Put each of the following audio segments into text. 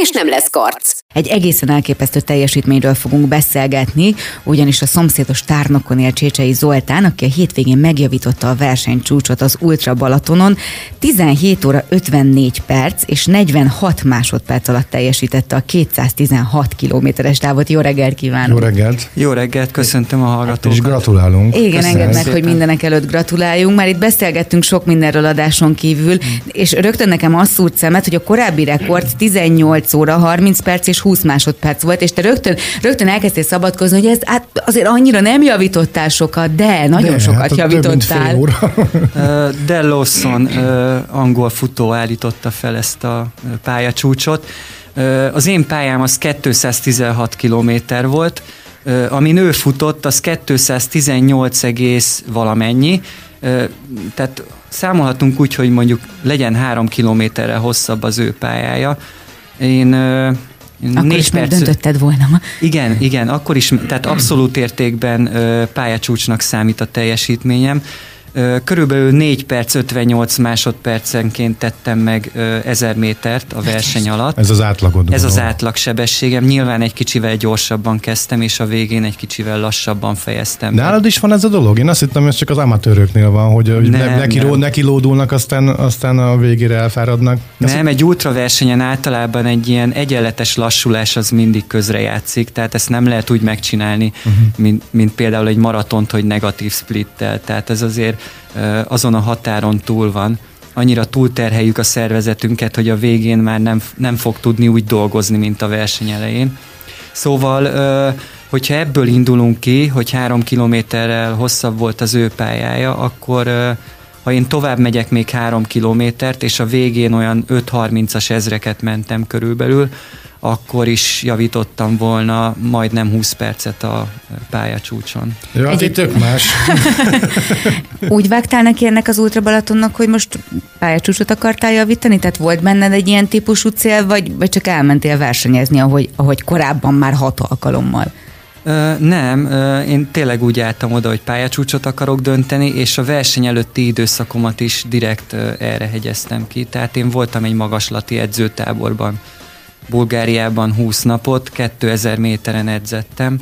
és nem lesz karc. Egy egészen elképesztő teljesítményről fogunk beszélgetni, ugyanis a szomszédos tárnokon él Csécsei Zoltán, aki a hétvégén megjavította a versenycsúcsot az Ultra Balatonon, 17 óra 54 perc és 46 másodperc alatt teljesítette a 216 kilométeres távot. Jó reggelt kívánok! Jó reggelt! Jó reggelt, köszöntöm a hallgatókat. És gratulálunk! Igen, engedd meg, hogy mindenek előtt gratuláljunk. Már itt beszélgettünk sok mindenről adáson kívül, és rögtön nekem azt szúrt szemet, hogy a korábbi rekord 18 óra 30 perc és 20 másodperc volt, és te rögtön, rögtön elkezdtél szabadkozni, hogy ez hát azért annyira nem javítottál sokat, de nagyon de, sokat hát javítottál. De Lawson angol futó állította fel ezt a pályacsúcsot. Az én pályám az 216 kilométer volt, ami nő futott, az 218 egész valamennyi, tehát számolhatunk úgy, hogy mondjuk legyen három kilométerre hosszabb az ő pályája. Én akkor négy is perc... döntötted volna. Igen, igen, akkor is, tehát abszolút értékben pályacsúcsnak számít a teljesítményem. Körülbelül 4 perc 58 másodpercenként tettem meg 1000 métert a verseny alatt. Ez az átlagod. Ez az átlagsebességem. Nyilván egy kicsivel gyorsabban kezdtem, és a végén egy kicsivel lassabban fejeztem. Nálad is van ez a dolog? Én azt hittem, ez csak az amatőröknél van, hogy nem, neki, nem. neki lódulnak, aztán, aztán a végére elfáradnak. Ez nem, egy ultraversenyen általában egy ilyen egyenletes lassulás az mindig közrejátszik, tehát ezt nem lehet úgy megcsinálni, uh-huh. mint, mint például egy maratont, hogy negatív splittel. Tehát ez azért azon a határon túl van, annyira túlterheljük a szervezetünket, hogy a végén már nem, nem fog tudni úgy dolgozni, mint a verseny elején. Szóval, hogyha ebből indulunk ki, hogy három kilométerrel hosszabb volt az ő pályája, akkor ha én tovább megyek még három kilométert, és a végén olyan 5-30-as ezreket mentem körülbelül, akkor is javítottam volna majdnem 20 percet a pályacsúcson. Ja, hát itt tök más. Úgy vágtál neki ennek az Ultra Balatonnak, hogy most pályacsúcsot akartál javítani? Tehát volt benned egy ilyen típusú cél, vagy, vagy csak elmentél versenyezni, ahogy, ahogy korábban már hat alkalommal? Nem, én tényleg úgy álltam oda, hogy pályacsúcsot akarok dönteni, és a verseny előtti időszakomat is direkt erre hegyeztem ki. Tehát én voltam egy magaslati edzőtáborban Bulgáriában 20 napot, 2000 méteren edzettem,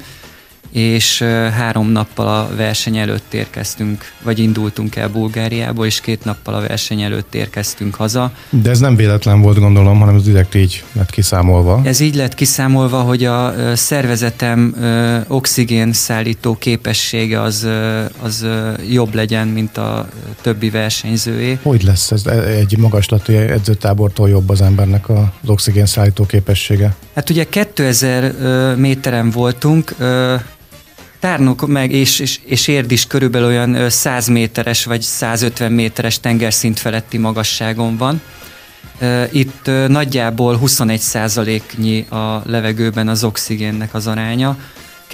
és három nappal a verseny előtt érkeztünk, vagy indultunk el Bulgáriából, és két nappal a verseny előtt érkeztünk haza. De ez nem véletlen volt, gondolom, hanem ez direkt így lett kiszámolva. Ez így lett kiszámolva, hogy a szervezetem oxigén szállító képessége az, az jobb legyen, mint a többi versenyzőé. Hogy lesz ez egy magaslati edzőtábortól jobb az embernek az oxigén szállító képessége? Hát ugye 2000 méteren voltunk, Tárnok meg és, és, és Érd is körülbelül olyan 100 méteres vagy 150 méteres tengerszint feletti magasságon van. Itt nagyjából 21 százaléknyi a levegőben az oxigénnek az aránya,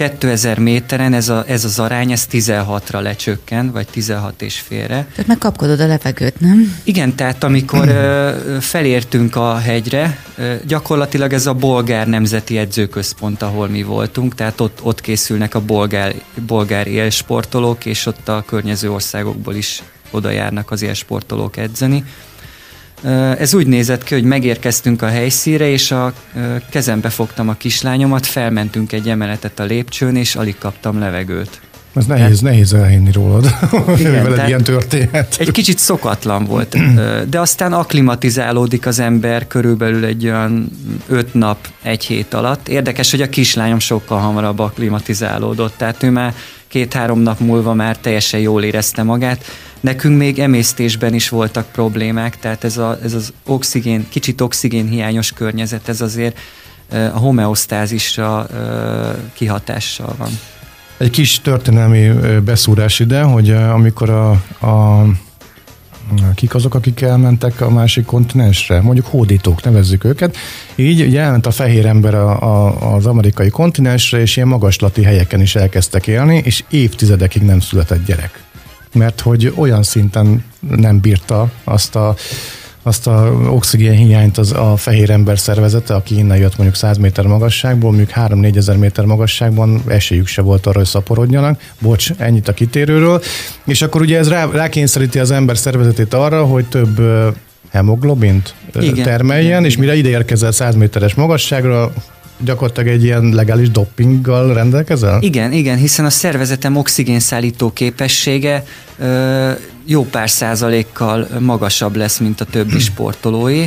2000 méteren ez, a, ez az arány, ez 16-ra lecsökken, vagy 16 és félre. Tehát megkapkodod a levegőt, nem? Igen, tehát amikor ö, felértünk a hegyre, ö, gyakorlatilag ez a bolgár nemzeti edzőközpont, ahol mi voltunk, tehát ott, ott készülnek a bolgár, bolgár élsportolók, és ott a környező országokból is oda járnak az élsportolók edzeni. Ez úgy nézett ki, hogy megérkeztünk a helyszíre, és a kezembe fogtam a kislányomat, felmentünk egy emeletet a lépcsőn, és alig kaptam levegőt. Ez nehéz, tehát, nehéz elhinni rólad, igen, veled ilyen történet. Egy kicsit szokatlan volt, de aztán aklimatizálódik az ember körülbelül egy olyan öt nap, egy hét alatt. Érdekes, hogy a kislányom sokkal hamarabb aklimatizálódott, tehát ő már két-három nap múlva már teljesen jól érezte magát. Nekünk még emésztésben is voltak problémák, tehát ez, a, ez az oxigén, kicsit oxigén hiányos környezet, ez azért a homeosztázisra kihatással van. Egy kis történelmi beszúrás ide, hogy amikor a, a kik azok, akik elmentek a másik kontinensre? Mondjuk hódítók, nevezzük őket. Így ugye elment a fehér ember a, a, az amerikai kontinensre, és ilyen magaslati helyeken is elkezdtek élni, és évtizedekig nem született gyerek. Mert hogy olyan szinten nem bírta azt a azt a oxigén hiányt az a fehér ember szervezete, aki innen jött mondjuk 100 méter magasságból, mondjuk 3-4 ezer méter magasságban esélyük se volt arra, hogy szaporodjanak. Bocs, ennyit a kitérőről. És akkor ugye ez rá, rákényszeríti az ember szervezetét arra, hogy több hemoglobint Igen. termeljen, Igen. és mire ide érkezel 100 méteres magasságra, gyakorlatilag egy ilyen legális doppinggal rendelkezel? Igen, igen, hiszen a szervezetem oxigénszállító képessége ö, jó pár százalékkal magasabb lesz, mint a többi sportolói,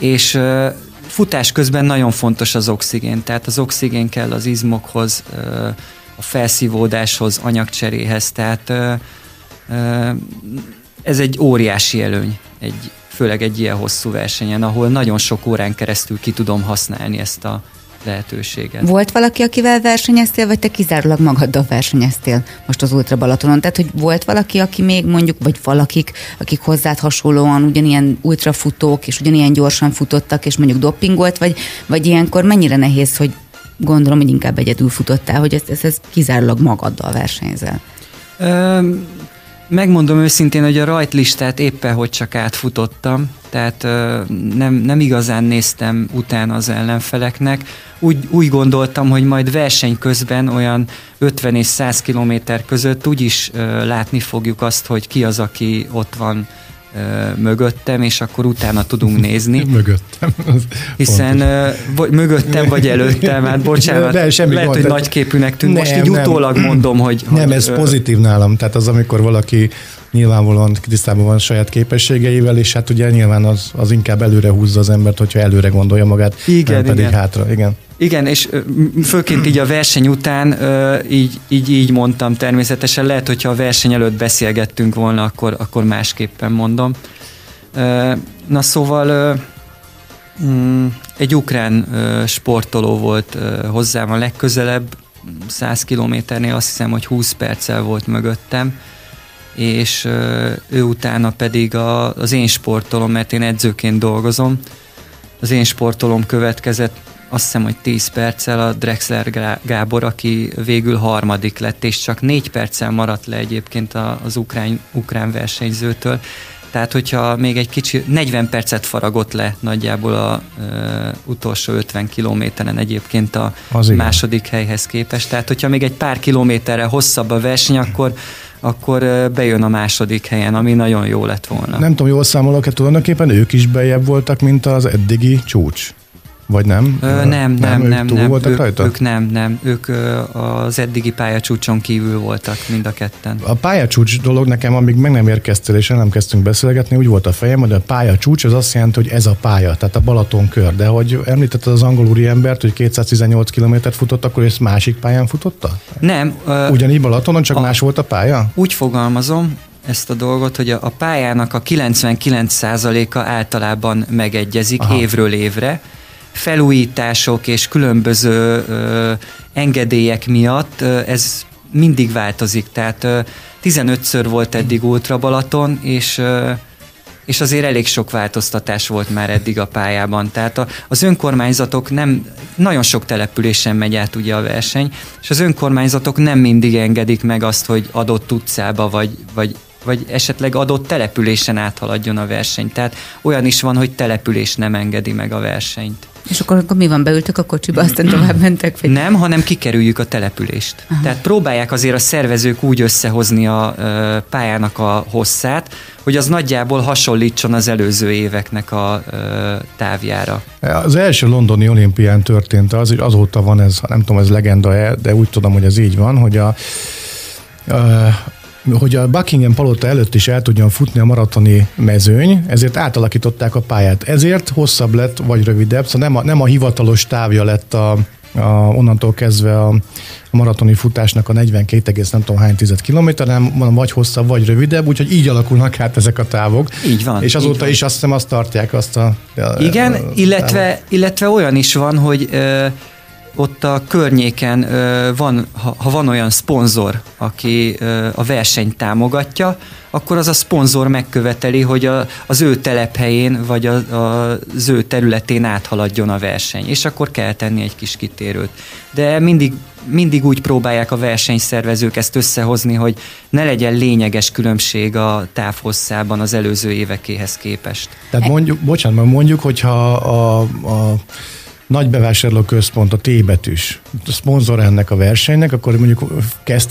és ö, futás közben nagyon fontos az oxigén, tehát az oxigén kell az izmokhoz, ö, a felszívódáshoz, anyagcseréhez, tehát ö, ö, ez egy óriási előny, egy, főleg egy ilyen hosszú versenyen, ahol nagyon sok órán keresztül ki tudom használni ezt a lehetőséget. Volt valaki, akivel versenyeztél, vagy te kizárólag magaddal versenyeztél most az Ultra Balatonon? Tehát, hogy volt valaki, aki még mondjuk, vagy valakik, akik hozzád hasonlóan ugyanilyen ultrafutók, és ugyanilyen gyorsan futottak, és mondjuk doppingolt, vagy, vagy ilyenkor mennyire nehéz, hogy gondolom, hogy inkább egyedül futottál, hogy ez, ez, ez kizárólag magaddal versenyzel? Um, Megmondom őszintén, hogy a rajtlistát éppen hogy csak átfutottam, tehát nem, nem igazán néztem utána az ellenfeleknek. Úgy, úgy gondoltam, hogy majd verseny közben olyan 50 és 100 kilométer között úgyis látni fogjuk azt, hogy ki az, aki ott van mögöttem, és akkor utána tudunk nézni. mögöttem. Hiszen vagy mögöttem, vagy előttem, hát bocsánat, de, semmi lehet, gond, hogy nagyképűnek tűnt. Nem, Most így nem, utólag mondom, hogy... Nem, hogy, ez pozitív nálam. Tehát az, amikor valaki nyilvánvalóan tisztában van saját képességeivel, és hát ugye nyilván az, az inkább előre húzza az embert, hogyha előre gondolja magát, igen, nem pedig igen. hátra. Igen. Igen, és főként így a verseny után így, így, így mondtam természetesen. Lehet, hogyha a verseny előtt beszélgettünk volna, akkor, akkor másképpen mondom. Na szóval mm, egy ukrán sportoló volt hozzám a legközelebb, 100 kilométernél azt hiszem, hogy 20 perccel volt mögöttem, és ő utána pedig a, az én sportolom, mert én edzőként dolgozom, az én sportolom következett azt hiszem, hogy 10 perccel a Drexler Gábor, aki végül harmadik lett, és csak 4 perccel maradt le egyébként az ukrán, ukrán versenyzőtől. Tehát, hogyha még egy kicsi, 40 percet faragott le nagyjából a e, utolsó 50 kilométeren egyébként a Az második igen. helyhez képest. Tehát, hogyha még egy pár kilométerre hosszabb a verseny, akkor akkor bejön a második helyen, ami nagyon jó lett volna. Nem tudom, jól számolok-e tulajdonképpen ők is bejebb voltak, mint az eddigi csúcs? Vagy nem? Ö, nem, nem, nem, nem. Túl nem. Voltak ők, rajta? ők nem, nem. Ők az eddigi pályacsúcson kívül voltak mind a ketten. A pályacsúcs dolog nekem, amíg meg nem érkeztél és nem kezdtünk beszélgetni, úgy volt a fejem, hogy a pályacsúcs az azt jelenti, hogy ez a pálya, tehát a Balaton kör. De hogy említetted az angol úri embert, hogy 218 kilométert futott, akkor ezt másik pályán futotta? Nem. Ugyanígy Balatonon, csak a, más volt a pálya? Úgy fogalmazom, ezt a dolgot, hogy a, a pályának a 99%-a általában megegyezik Aha. évről évre, felújítások és különböző engedélyek miatt ez mindig változik. Tehát ö, 15-ször volt eddig Ultra Balaton, és és azért elég sok változtatás volt már eddig a pályában. Tehát a, az önkormányzatok nem, nagyon sok településen megy át ugye a verseny, és az önkormányzatok nem mindig engedik meg azt, hogy adott utcába vagy, vagy vagy esetleg adott településen áthaladjon a verseny. Tehát olyan is van, hogy település nem engedi meg a versenyt. És akkor, akkor mi van, beültök a kocsiba, aztán tovább mentek? Vagy? Nem, hanem kikerüljük a települést. Aha. Tehát próbálják azért a szervezők úgy összehozni a pályának a hosszát, hogy az nagyjából hasonlítson az előző éveknek a távjára. Az első londoni olimpián történt az, hogy azóta van ez, nem tudom, ez legenda-e, de úgy tudom, hogy ez így van, hogy a, a hogy a Buckingham palota előtt is el tudjon futni a maratoni mezőny, ezért átalakították a pályát. Ezért hosszabb lett, vagy rövidebb, szóval nem a, nem a hivatalos távja lett a, a, onnantól kezdve a, a maratoni futásnak a 42, nem tudom hány tized kilométer, nem vagy hosszabb, vagy rövidebb, úgyhogy így alakulnak át ezek a távok. Így van. És azóta is azt hiszem azt tartják azt a... Igen, a, illetve, illetve olyan is van, hogy ö, ott a környéken van, ha van olyan szponzor, aki a versenyt támogatja, akkor az a szponzor megköveteli, hogy a, az ő telephelyén vagy a, a, az ő területén áthaladjon a verseny, és akkor kell tenni egy kis kitérőt. De mindig, mindig úgy próbálják a versenyszervezők ezt összehozni, hogy ne legyen lényeges különbség a távhosszában az előző évekéhez képest. Tehát mondjuk, bocsánat, mondjuk, hogyha a, a nagy bevásárló központ, a T-betűs, a szponzor ennek a versenynek, akkor mondjuk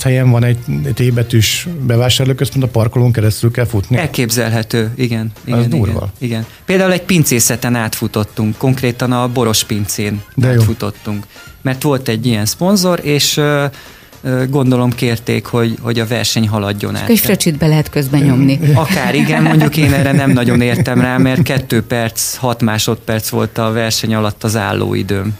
helyen van egy T-betűs bevásárlóközpont, a parkolón keresztül kell futni. Elképzelhető, igen. igen Az igen, durva. Igen. Például egy pincészeten átfutottunk, konkrétan a Boros pincén De átfutottunk. Jó. Mert volt egy ilyen szponzor, és gondolom kérték, hogy, hogy a verseny haladjon át. És fröccsit be lehet közben nyomni. Akár igen, mondjuk én erre nem nagyon értem rá, mert kettő perc, hat másodperc volt a verseny alatt az állóidőm.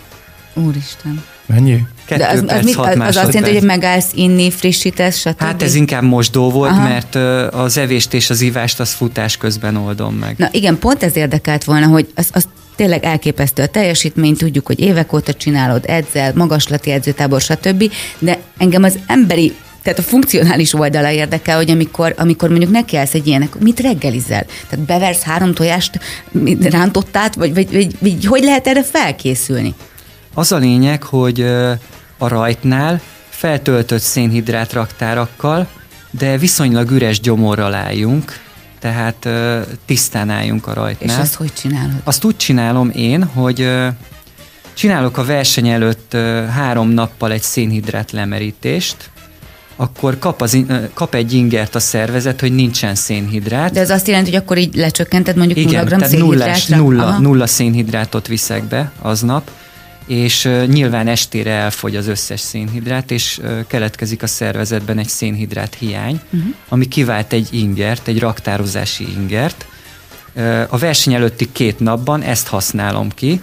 Úristen. Mennyi? Kettő De az, perc, az, mit, az, az azt jelenti, hogy megállsz inni, frissítesz, stb. Hát ez inkább mosdó volt, Aha. mert az evést és az ivást az futás közben oldom meg. Na igen, pont ez érdekelt volna, hogy az, az tényleg elképesztő a teljesítmény, tudjuk, hogy évek óta csinálod, edzel, magaslati edzőtábor, stb. De engem az emberi tehát a funkcionális oldala érdekel, hogy amikor, amikor mondjuk nekiállsz egy ilyenek, mit reggelizel? Tehát beversz három tojást, rántottát, vagy, vagy, vagy, vagy hogy lehet erre felkészülni? Az a lényeg, hogy a rajtnál feltöltött szénhidrát raktárakkal, de viszonylag üres gyomorral álljunk, tehát tisztán álljunk a rajtnál. És azt hogy csinálod? Azt úgy csinálom én, hogy csinálok a verseny előtt három nappal egy szénhidrát lemerítést, akkor kap, az, kap egy ingert a szervezet, hogy nincsen szénhidrát. De ez azt jelenti, hogy akkor így lecsökkented mondjuk Igen, 0 g szénhidrátra? Nulla, nulla szénhidrátot viszek be aznap, és nyilván estére elfogy az összes szénhidrát, és keletkezik a szervezetben egy szénhidrát hiány, uh-huh. ami kivált egy ingert, egy raktározási ingert. A verseny előtti két napban ezt használom ki.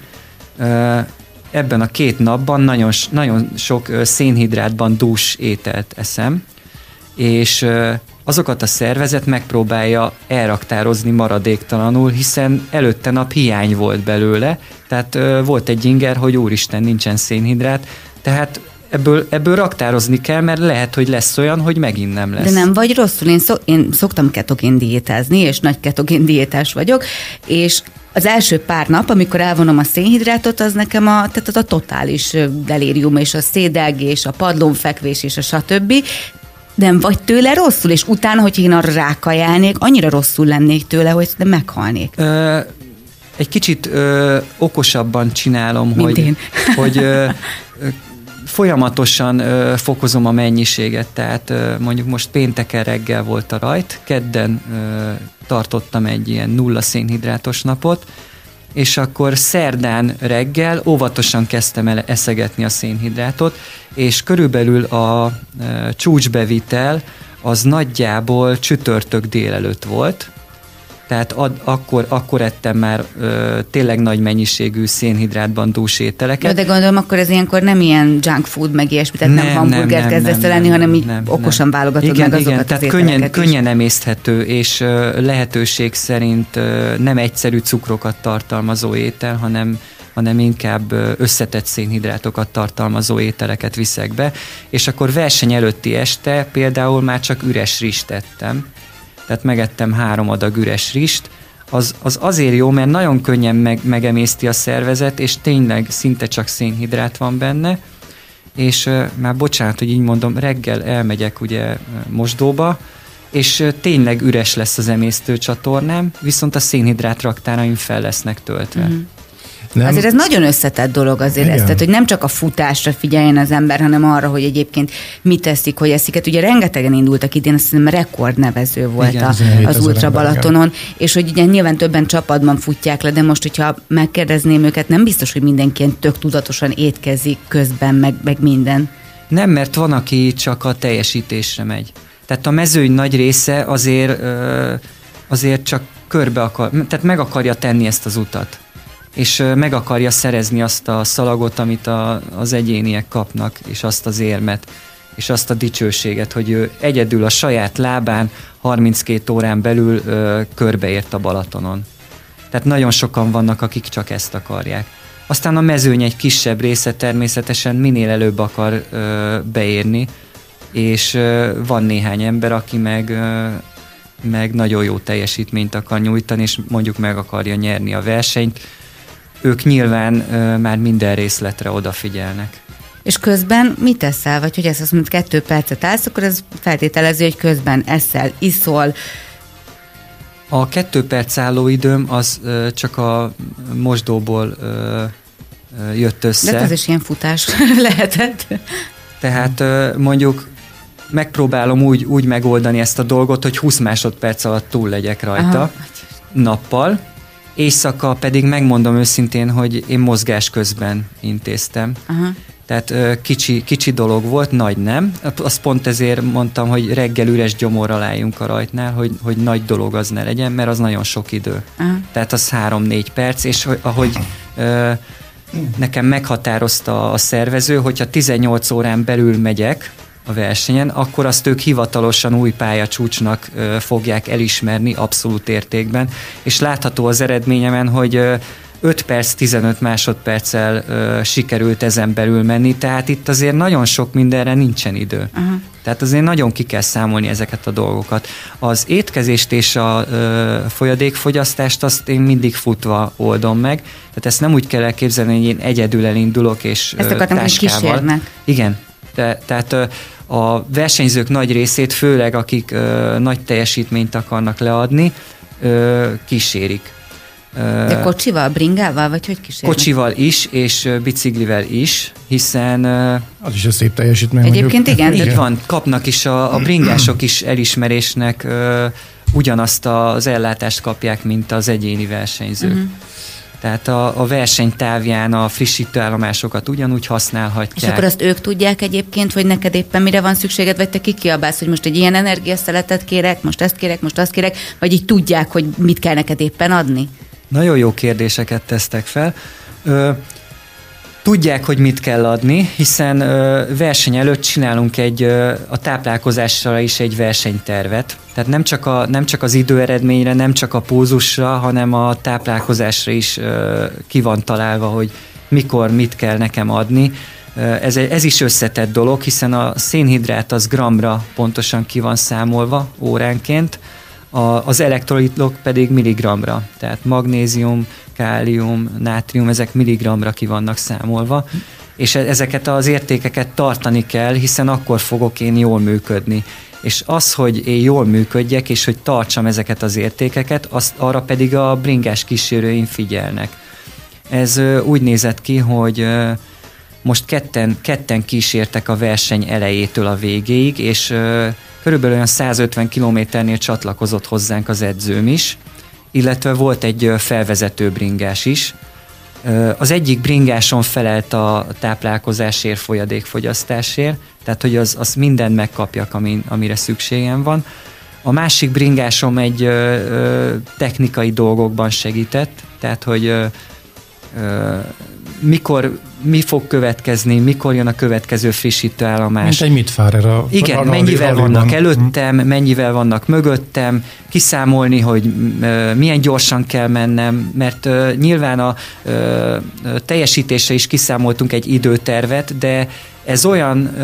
Ebben a két napban nagyon, nagyon sok szénhidrátban dús ételt eszem, és azokat a szervezet megpróbálja elraktározni maradéktalanul, hiszen előtte nap hiány volt belőle, tehát ö, volt egy inger, hogy úristen, nincsen szénhidrát, tehát ebből, ebből raktározni kell, mert lehet, hogy lesz olyan, hogy megint nem lesz. De nem vagy rosszul, én, szok, én szoktam ketogén diétázni, és nagy ketogén diétás vagyok, és az első pár nap, amikor elvonom a szénhidrátot, az nekem a, tehát az a totális delírium, és a szédelgés, a padlónfekvés, és a stb nem vagy tőle rosszul, és utána, hogy én arra rákajálnék, annyira rosszul lennék tőle, hogy de meghalnék. Ö, egy kicsit ö, okosabban csinálom, Mint hogy, én. hogy ö, folyamatosan ö, fokozom a mennyiséget, tehát ö, mondjuk most pénteken reggel volt a rajt, kedden ö, tartottam egy ilyen nulla szénhidrátos napot, és akkor szerdán reggel óvatosan kezdtem el eszegetni a szénhidrátot, és körülbelül a e, csúcsbevitel az nagyjából csütörtök délelőtt volt, tehát ad, akkor, akkor ettem már ö, tényleg nagy mennyiségű szénhidrátban dús ételeket. Jó, de gondolom, akkor ez ilyenkor nem ilyen junk food, meg ilyesmi, tehát nem, nem hamburger kezdesz el lenni, hanem így nem, okosan nem. válogatod igen, meg azokat igen, tehát az könnyen, könnyen emészthető, és ö, lehetőség szerint ö, nem egyszerű cukrokat tartalmazó étel, hanem hanem inkább összetett szénhidrátokat tartalmazó ételeket viszek be, és akkor verseny előtti este például már csak üres rist ettem, tehát megettem három adag üres rist, az, az azért jó, mert nagyon könnyen meg, megemészti a szervezet, és tényleg szinte csak szénhidrát van benne, és már bocsánat, hogy így mondom, reggel elmegyek ugye mosdóba, és tényleg üres lesz az emésztőcsatornám, viszont a szénhidrát raktáraim fel lesznek töltve. Mm. Nem. Azért ez nagyon összetett dolog azért ez, tehát hogy nem csak a futásra figyeljen az ember, hanem arra, hogy egyébként mit teszik, hogy eszik. Hát ugye rengetegen indultak idén, azt hiszem rekordnevező volt igen, a, az Ultra Balatonon, igen. és hogy ugye nyilván többen csapatban futják le, de most, hogyha megkérdezném őket, nem biztos, hogy mindenki tök tudatosan étkezik közben, meg, meg minden. Nem, mert van, aki csak a teljesítésre megy. Tehát a mezőny nagy része azért, azért csak körbe akar, tehát meg akarja tenni ezt az utat és meg akarja szerezni azt a szalagot, amit a, az egyéniek kapnak, és azt az érmet, és azt a dicsőséget, hogy ő egyedül a saját lábán 32 órán belül ö, körbeért a Balatonon. Tehát nagyon sokan vannak, akik csak ezt akarják. Aztán a mezőny egy kisebb része természetesen minél előbb akar ö, beérni, és ö, van néhány ember, aki meg, ö, meg nagyon jó teljesítményt akar nyújtani, és mondjuk meg akarja nyerni a versenyt. Ők nyilván ö, már minden részletre odafigyelnek. És közben mit teszel? Vagy hogy ezt azt mondod, kettő percet állsz, akkor ez feltételező, hogy közben eszel, iszol, a kettő perc álló időm az ö, csak a mosdóból ö, ö, jött össze. De ez is ilyen futás lehetett. Tehát ö, mondjuk megpróbálom úgy, úgy megoldani ezt a dolgot, hogy 20 másodperc alatt túl legyek rajta Aha. nappal. Éjszaka pedig megmondom őszintén, hogy én mozgás közben intéztem. Aha. Tehát kicsi, kicsi dolog volt, nagy nem. Azt pont ezért mondtam, hogy reggel üres gyomorral álljunk a rajtnál, hogy, hogy nagy dolog az ne legyen, mert az nagyon sok idő. Uh-huh. Tehát az három-négy perc, és hogy, ahogy ö, nekem meghatározta a szervező, hogyha 18 órán belül megyek a versenyen, akkor azt ők hivatalosan új pályacsúcsnak fogják elismerni abszolút értékben, és látható az eredményemen, hogy ö, 5 perc, 15 másodperccel ö, sikerült ezen belül menni, tehát itt azért nagyon sok mindenre nincsen idő. Uh-huh. Tehát azért nagyon ki kell számolni ezeket a dolgokat. Az étkezést és a ö, folyadékfogyasztást azt én mindig futva oldom meg, tehát ezt nem úgy kell elképzelni, hogy én egyedül elindulok és Ezt akartam, hogy kísérnek. Igen, de, tehát a versenyzők nagy részét, főleg akik ö, nagy teljesítményt akarnak leadni, ö, kísérik. De kocsival, bringával, vagy hogy kísérnek? Kocsival is, és biciklivel is, hiszen... Az is a szép teljesítmény. Egyébként igen. Így van, kapnak is, a, a bringások is elismerésnek uh, ugyanazt az ellátást kapják, mint az egyéni versenyzők. Uh-huh. Tehát a, a verseny távján a frissítőállomásokat ugyanúgy használhatják. És akkor azt ők tudják egyébként, hogy neked éppen mire van szükséged, vagy te kikiabálsz, hogy most egy ilyen energiaszeletet kérek, most ezt kérek, most azt kérek, vagy így tudják, hogy mit kell neked éppen adni? Nagyon jó kérdéseket tesztek fel. Ö, tudják, hogy mit kell adni, hiszen ö, verseny előtt csinálunk egy ö, a táplálkozásra is egy versenytervet. Tehát nem csak, a, nem csak az időeredményre, nem csak a pózusra, hanem a táplálkozásra is ö, ki van találva, hogy mikor mit kell nekem adni. Ez, ez is összetett dolog, hiszen a szénhidrát az gramra pontosan ki van számolva óránként, a, az elektrolitok pedig milligramra, tehát magnézium, kálium, nátrium, ezek milligramra ki vannak számolva, és e, ezeket az értékeket tartani kell, hiszen akkor fogok én jól működni. És az, hogy én jól működjek, és hogy tartsam ezeket az értékeket, azt, arra pedig a bringás kísérőim figyelnek. Ez úgy nézett ki, hogy most ketten, ketten kísértek a verseny elejétől a végéig, és körülbelül olyan 150 kilométernél csatlakozott hozzánk az edzőm is, illetve volt egy felvezető bringás is. Az egyik bringáson felelt a táplálkozásért, folyadékfogyasztásért, tehát hogy az, az mindent megkapjak, amin, amire szükségem van. A másik bringásom egy ö, ö, technikai dolgokban segített, tehát hogy ö, ö, mikor mi fog következni, mikor jön a következő frissítőállomás. Mint egy mit fár erre a Igen, a mennyivel a vannak előttem, mennyivel vannak mögöttem, kiszámolni, hogy milyen gyorsan kell mennem, mert nyilván a teljesítésre is kiszámoltunk egy időtervet, de ez olyan,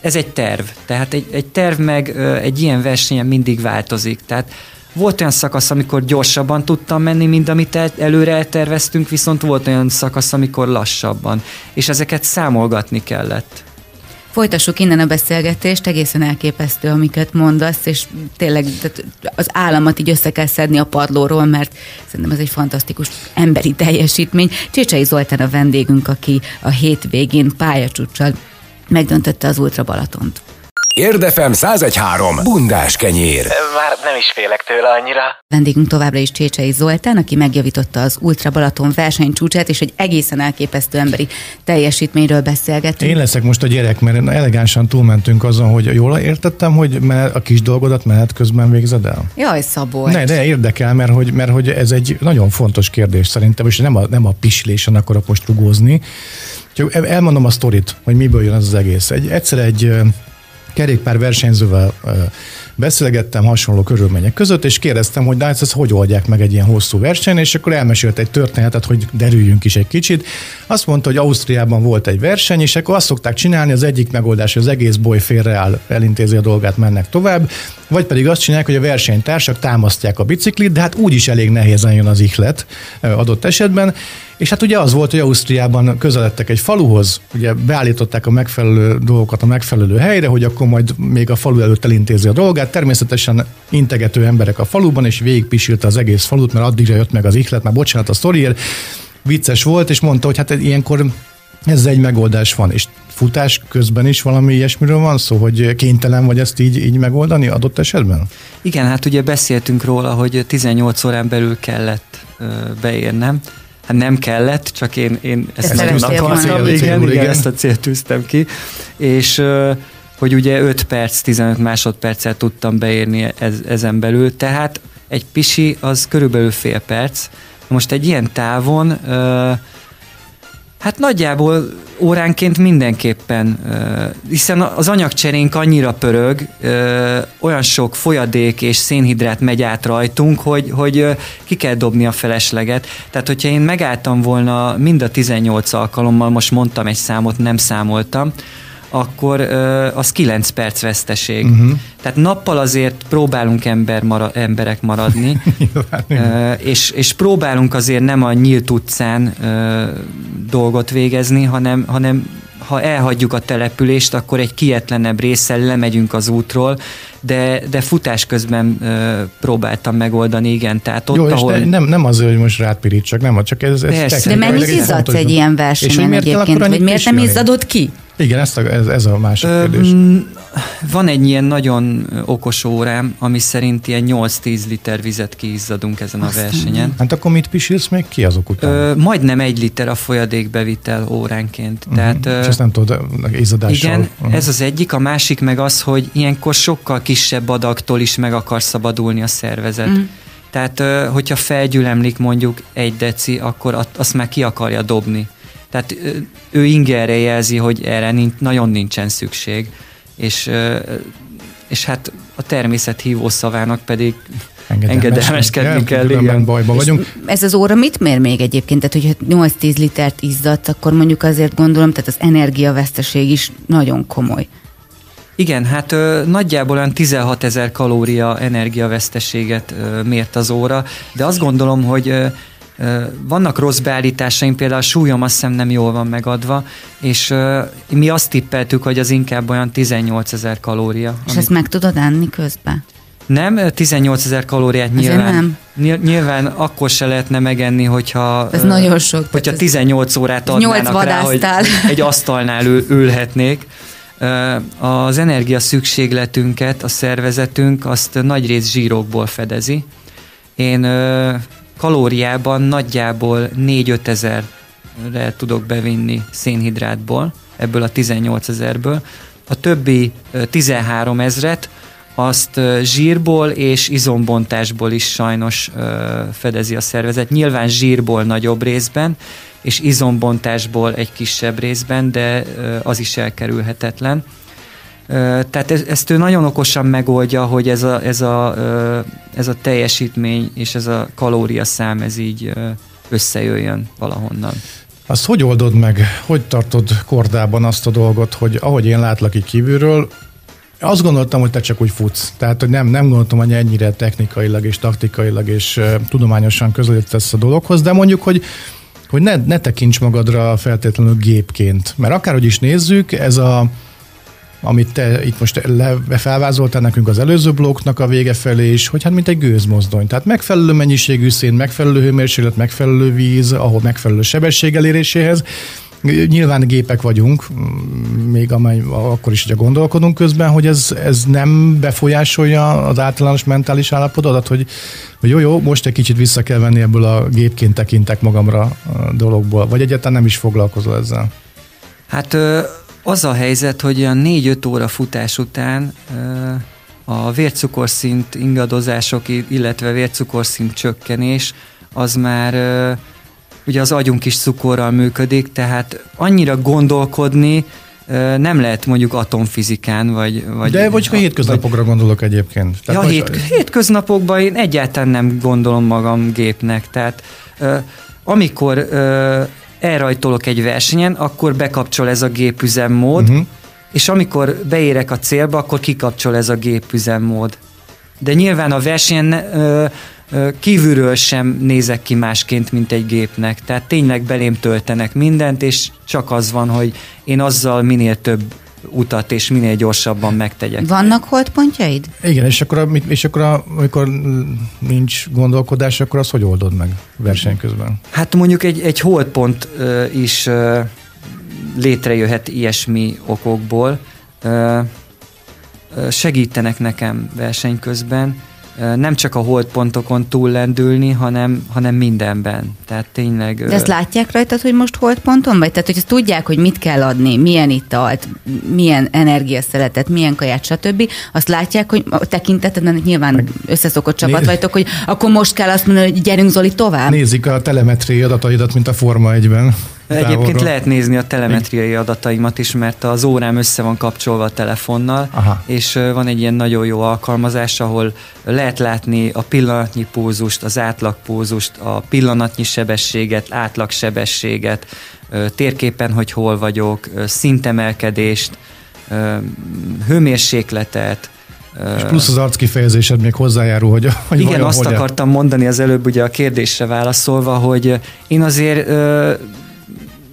ez egy terv. Tehát egy, egy terv meg egy ilyen versenyen mindig változik. Tehát volt olyan szakasz, amikor gyorsabban tudtam menni, mint amit el, előre elterveztünk, viszont volt olyan szakasz, amikor lassabban. És ezeket számolgatni kellett. Folytassuk innen a beszélgetést, egészen elképesztő, amiket mondasz, és tényleg az államat így össze kell szedni a padlóról, mert szerintem ez egy fantasztikus emberi teljesítmény. Csécsei Zoltán a vendégünk, aki a hétvégén pályacsúcsal megdöntötte az Ultra Balatont. Érdefem 1013. Bundás kenyér. Már nem is félek tőle annyira. Vendégünk továbbra is Csécsei Zoltán, aki megjavította az Ultra Balaton versenycsúcsát, és egy egészen elképesztő emberi teljesítményről beszélgetünk. Én leszek most a gyerek, mert elegánsan túlmentünk azon, hogy jól értettem, hogy a kis dolgodat menet közben végzed el? Jaj, Szabolcs. Ne, de érdekel, mert hogy, mert hogy ez egy nagyon fontos kérdés szerintem, és nem a, nem a pislésen akarok most rugózni. Elmondom a sztorit, hogy miből jön az, az egész. Egy, egyszer egy kerékpár versenyzővel beszélgettem hasonló körülmények között, és kérdeztem, hogy hát ezt hogy oldják meg egy ilyen hosszú verseny, és akkor elmesélt egy történetet, hogy derüljünk is egy kicsit. Azt mondta, hogy Ausztriában volt egy verseny, és akkor azt szokták csinálni, az egyik megoldás, hogy az egész boly félreáll, elintézi a dolgát, mennek tovább, vagy pedig azt csinálják, hogy a versenytársak támasztják a biciklit, de hát úgyis elég nehézen jön az ihlet adott esetben, és hát ugye az volt, hogy Ausztriában közeledtek egy faluhoz, ugye beállították a megfelelő dolgokat a megfelelő helyre, hogy akkor majd még a falu előtt elintézi a dolgát. Természetesen integető emberek a faluban, és végigpisilte az egész falut, mert addigra jött meg az ihlet, már bocsánat a sztoriért. Vicces volt, és mondta, hogy hát ilyenkor ez egy megoldás van, és futás közben is valami ilyesmiről van szó, hogy kénytelen vagy ezt így, így megoldani adott esetben? Igen, hát ugye beszéltünk róla, hogy 18 órán belül kellett beérnem, Hát nem kellett, csak én, én ezt, ezt nem akartam, igen, igen, ezt a célt tűztem ki, és hogy ugye 5 perc, 15 másodperccel tudtam beérni ez, ezen belül, tehát egy pisi az körülbelül fél perc. Most egy ilyen távon Hát nagyjából óránként mindenképpen, hiszen az anyagcserénk annyira pörög, olyan sok folyadék és szénhidrát megy át rajtunk, hogy, hogy ki kell dobni a felesleget. Tehát, hogyha én megálltam volna mind a 18 alkalommal, most mondtam egy számot, nem számoltam, akkor az 9 perc veszteség. Uh-huh. Tehát nappal azért próbálunk ember mara, emberek maradni, és, és próbálunk azért nem a nyílt utcán dolgot végezni, hanem, hanem ha elhagyjuk a települést, akkor egy kietlenebb résszel lemegyünk az útról, de, de futás közben ö, próbáltam megoldani, igen. Tehát ott, Jó, ahol... és nem, nem azért, hogy most rátpirítsak, nem, csak ez, ez De mennyit izzadsz egy ilyen versenyen egyébként, vagy miért nem izzadod ki? Igen, ezt a, ez, ez a másik Ö, kérdés. Van egy ilyen nagyon okos órám, ami szerint ilyen 8-10 liter vizet kiizzadunk ezen a versenyen. Hát akkor mit pisilsz még ki azok után? Ö, majdnem egy liter a folyadékbevitel óránként. Uh-huh. Tehát, És ezt nem tudod izzadással? Igen, uh-huh. ez az egyik. A másik meg az, hogy ilyenkor sokkal kisebb adagtól is meg akar szabadulni a szervezet. Uh-huh. Tehát, hogyha felgyülemlik mondjuk egy deci, akkor azt már ki akarja dobni. Tehát ő ingerre jelzi, hogy erre nincs, nagyon nincsen szükség, és, és hát a természet hívó szavának pedig engedelmeskedni kell. Igen. Bajba vagyunk. Ez az óra mit mér még egyébként? Tehát, hogyha 8-10 litert izzadt, akkor mondjuk azért gondolom, tehát az energiaveszteség is nagyon komoly. Igen, hát ö, nagyjából olyan 16 ezer kalória energiaveszteséget ö, mért az óra, de azt gondolom, hogy ö, vannak rossz beállításaim, például a súlyom azt hiszem nem jól van megadva, és mi azt tippeltük, hogy az inkább olyan 18 ezer kalória. És amit... ezt meg tudod enni közben? Nem, 18 ezer kalóriát nyilván, nem. nyilván akkor se lehetne megenni, hogyha, ez nagyon sok, hogyha 18 órát adnának rá, hogy egy asztalnál ül, ülhetnék. Az energia szükségletünket, a szervezetünk azt nagy rész zsírokból fedezi. Én kalóriában nagyjából 4-5 ezerre tudok bevinni szénhidrátból, ebből a 18 ezerből. A többi 13 ezret azt zsírból és izombontásból is sajnos fedezi a szervezet. Nyilván zsírból nagyobb részben, és izombontásból egy kisebb részben, de az is elkerülhetetlen. Tehát ezt ő nagyon okosan megoldja, hogy ez a, ez a, ez a teljesítmény és ez a kalóriaszám ez így összejöjjön valahonnan. Azt hogy oldod meg, hogy tartod kordában azt a dolgot, hogy ahogy én látlak így kívülről, azt gondoltam, hogy te csak úgy futsz. Tehát, hogy nem, nem gondoltam, hogy ennyire technikailag és taktikailag és uh, tudományosan közelítesz a dologhoz, de mondjuk, hogy hogy ne, ne tekints magadra feltétlenül gépként. Mert akárhogy is nézzük, ez a amit te itt most le, felvázoltál nekünk az előző blokknak a vége felé is, hogy hát mint egy gőzmozdony. Tehát megfelelő mennyiségű szén, megfelelő hőmérséklet, megfelelő víz, ahol megfelelő sebesség eléréséhez. Nyilván gépek vagyunk, még amely, akkor is, hogyha gondolkodunk közben, hogy ez, ez nem befolyásolja az általános mentális állapotodat, hogy, hogy jó, jó, most egy kicsit vissza kell venni ebből a gépként tekintek magamra a dologból, vagy egyáltalán nem is foglalkozol ezzel? Hát az a helyzet, hogy olyan 4-5 óra futás után a vércukorszint ingadozások, illetve vércukorszint csökkenés, az már ugye az agyunk is cukorral működik, tehát annyira gondolkodni nem lehet mondjuk atomfizikán, vagy... vagy De vagy a hétköznapokra vagy, gondolok egyébként. Tehát ja, hét, hétköznapokban én egyáltalán nem gondolom magam gépnek, tehát amikor elrajtolok egy versenyen, akkor bekapcsol ez a gépüzemmód, uh-huh. és amikor beérek a célba, akkor kikapcsol ez a gépüzemmód. De nyilván a versenyen ö, ö, kívülről sem nézek ki másként, mint egy gépnek. Tehát tényleg belém töltenek mindent, és csak az van, hogy én azzal minél több utat, és minél gyorsabban megtegyek. Vannak holdpontjaid? Igen, és akkor, és akkor amikor nincs gondolkodás, akkor az hogy oldod meg verseny közben? Hát mondjuk egy, egy holdpont uh, is uh, létrejöhet ilyesmi okokból. Uh, segítenek nekem verseny közben, nem csak a holdpontokon túllendülni, hanem, hanem mindenben. Tehát tényleg... De ezt látják rajtad, hogy most holdponton vagy? Tehát, hogy ezt tudják, hogy mit kell adni, milyen italt, milyen energiaszeletet, milyen kaját, stb. Azt látják, hogy a tekintetedben nyilván Meg összeszokott csapat né- vagytok, hogy akkor most kell azt mondani, hogy gyerünk Zoli tovább. Nézik a telemetriai adataidat, mint a Forma 1-ben. Egyébként lehet nézni a telemetriai adataimat is, mert az órám össze van kapcsolva a telefonnal, Aha. és van egy ilyen nagyon jó alkalmazás, ahol lehet látni a pillanatnyi pózust, az átlagpózust, a pillanatnyi sebességet, átlagsebességet, térképen, hogy hol vagyok, szintemelkedést, hőmérsékletet, és plusz az arckifejezésed még hozzájárul, hogy, hogy Igen, azt hogy akartam mondani az előbb ugye a kérdésre válaszolva, hogy én azért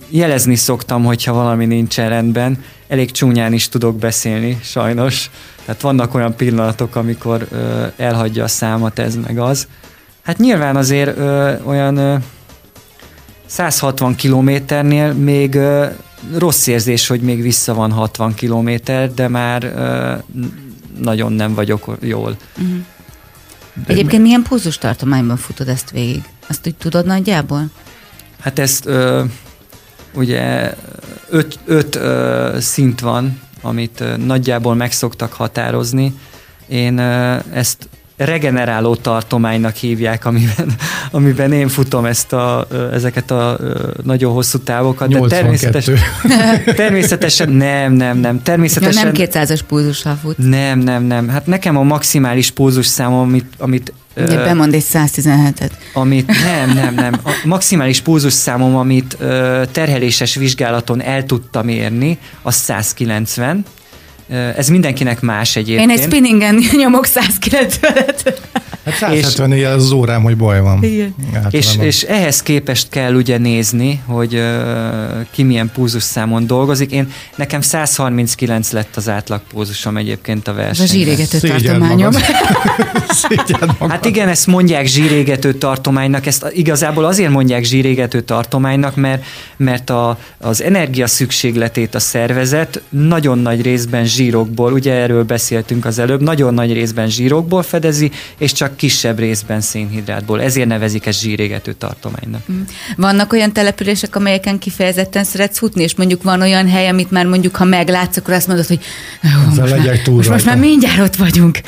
jelezni szoktam, hogyha valami nincsen rendben. Elég csúnyán is tudok beszélni, sajnos. Tehát vannak olyan pillanatok, amikor ö, elhagyja a számat ez meg az. Hát nyilván azért ö, olyan ö, 160 kilométernél még ö, rossz érzés, hogy még vissza van 60 kilométer, de már ö, nagyon nem vagyok jól. Uh-huh. Egyébként milyen pulzus tartományban futod ezt végig? Azt úgy tudod nagyjából? Hát ezt ö, ugye öt, öt ö, szint van, amit ö, nagyjából meg szoktak határozni. Én ö, ezt regeneráló tartománynak hívják, amiben, amiben én futom ezt a, ezeket a nagyon hosszú távokat. De természetesen, természetesen nem, nem, nem. Természetesen, ja, nem 200-as pulzussal fut. Nem, nem, nem. Hát nekem a maximális pulzus számom, amit, amit Ugye bemond egy 117-et. Amit, nem, nem, nem. A maximális pulzus számom, amit terheléses vizsgálaton el tudtam érni, az 190. Ez mindenkinek más egyébként. Én egy spinningen nyomok 190-et. Hát 170 és, az órám, hogy baj van. Igen. És, és ehhez képest kell ugye nézni, hogy uh, ki milyen számon dolgozik. Én nekem 139 lett az átlag púzusom egyébként a versenyben. Ez a zsírégető tartományom. hát igen, ezt mondják zsírégető tartománynak, ezt igazából azért mondják zsírégető tartománynak, mert, mert a, az energia szükségletét a szervezet nagyon nagy részben zsírokból, ugye erről beszéltünk az előbb, nagyon nagy részben zsírokból fedezi, és csak kisebb részben szénhidrátból. Ezért nevezik ezt zsírégető tartománynak. Mm. Vannak olyan települések, amelyeken kifejezetten szeretsz futni, és mondjuk van olyan hely, amit már mondjuk, ha meglátsz, akkor azt mondod, hogy most, már, most, most már mindjárt ott vagyunk.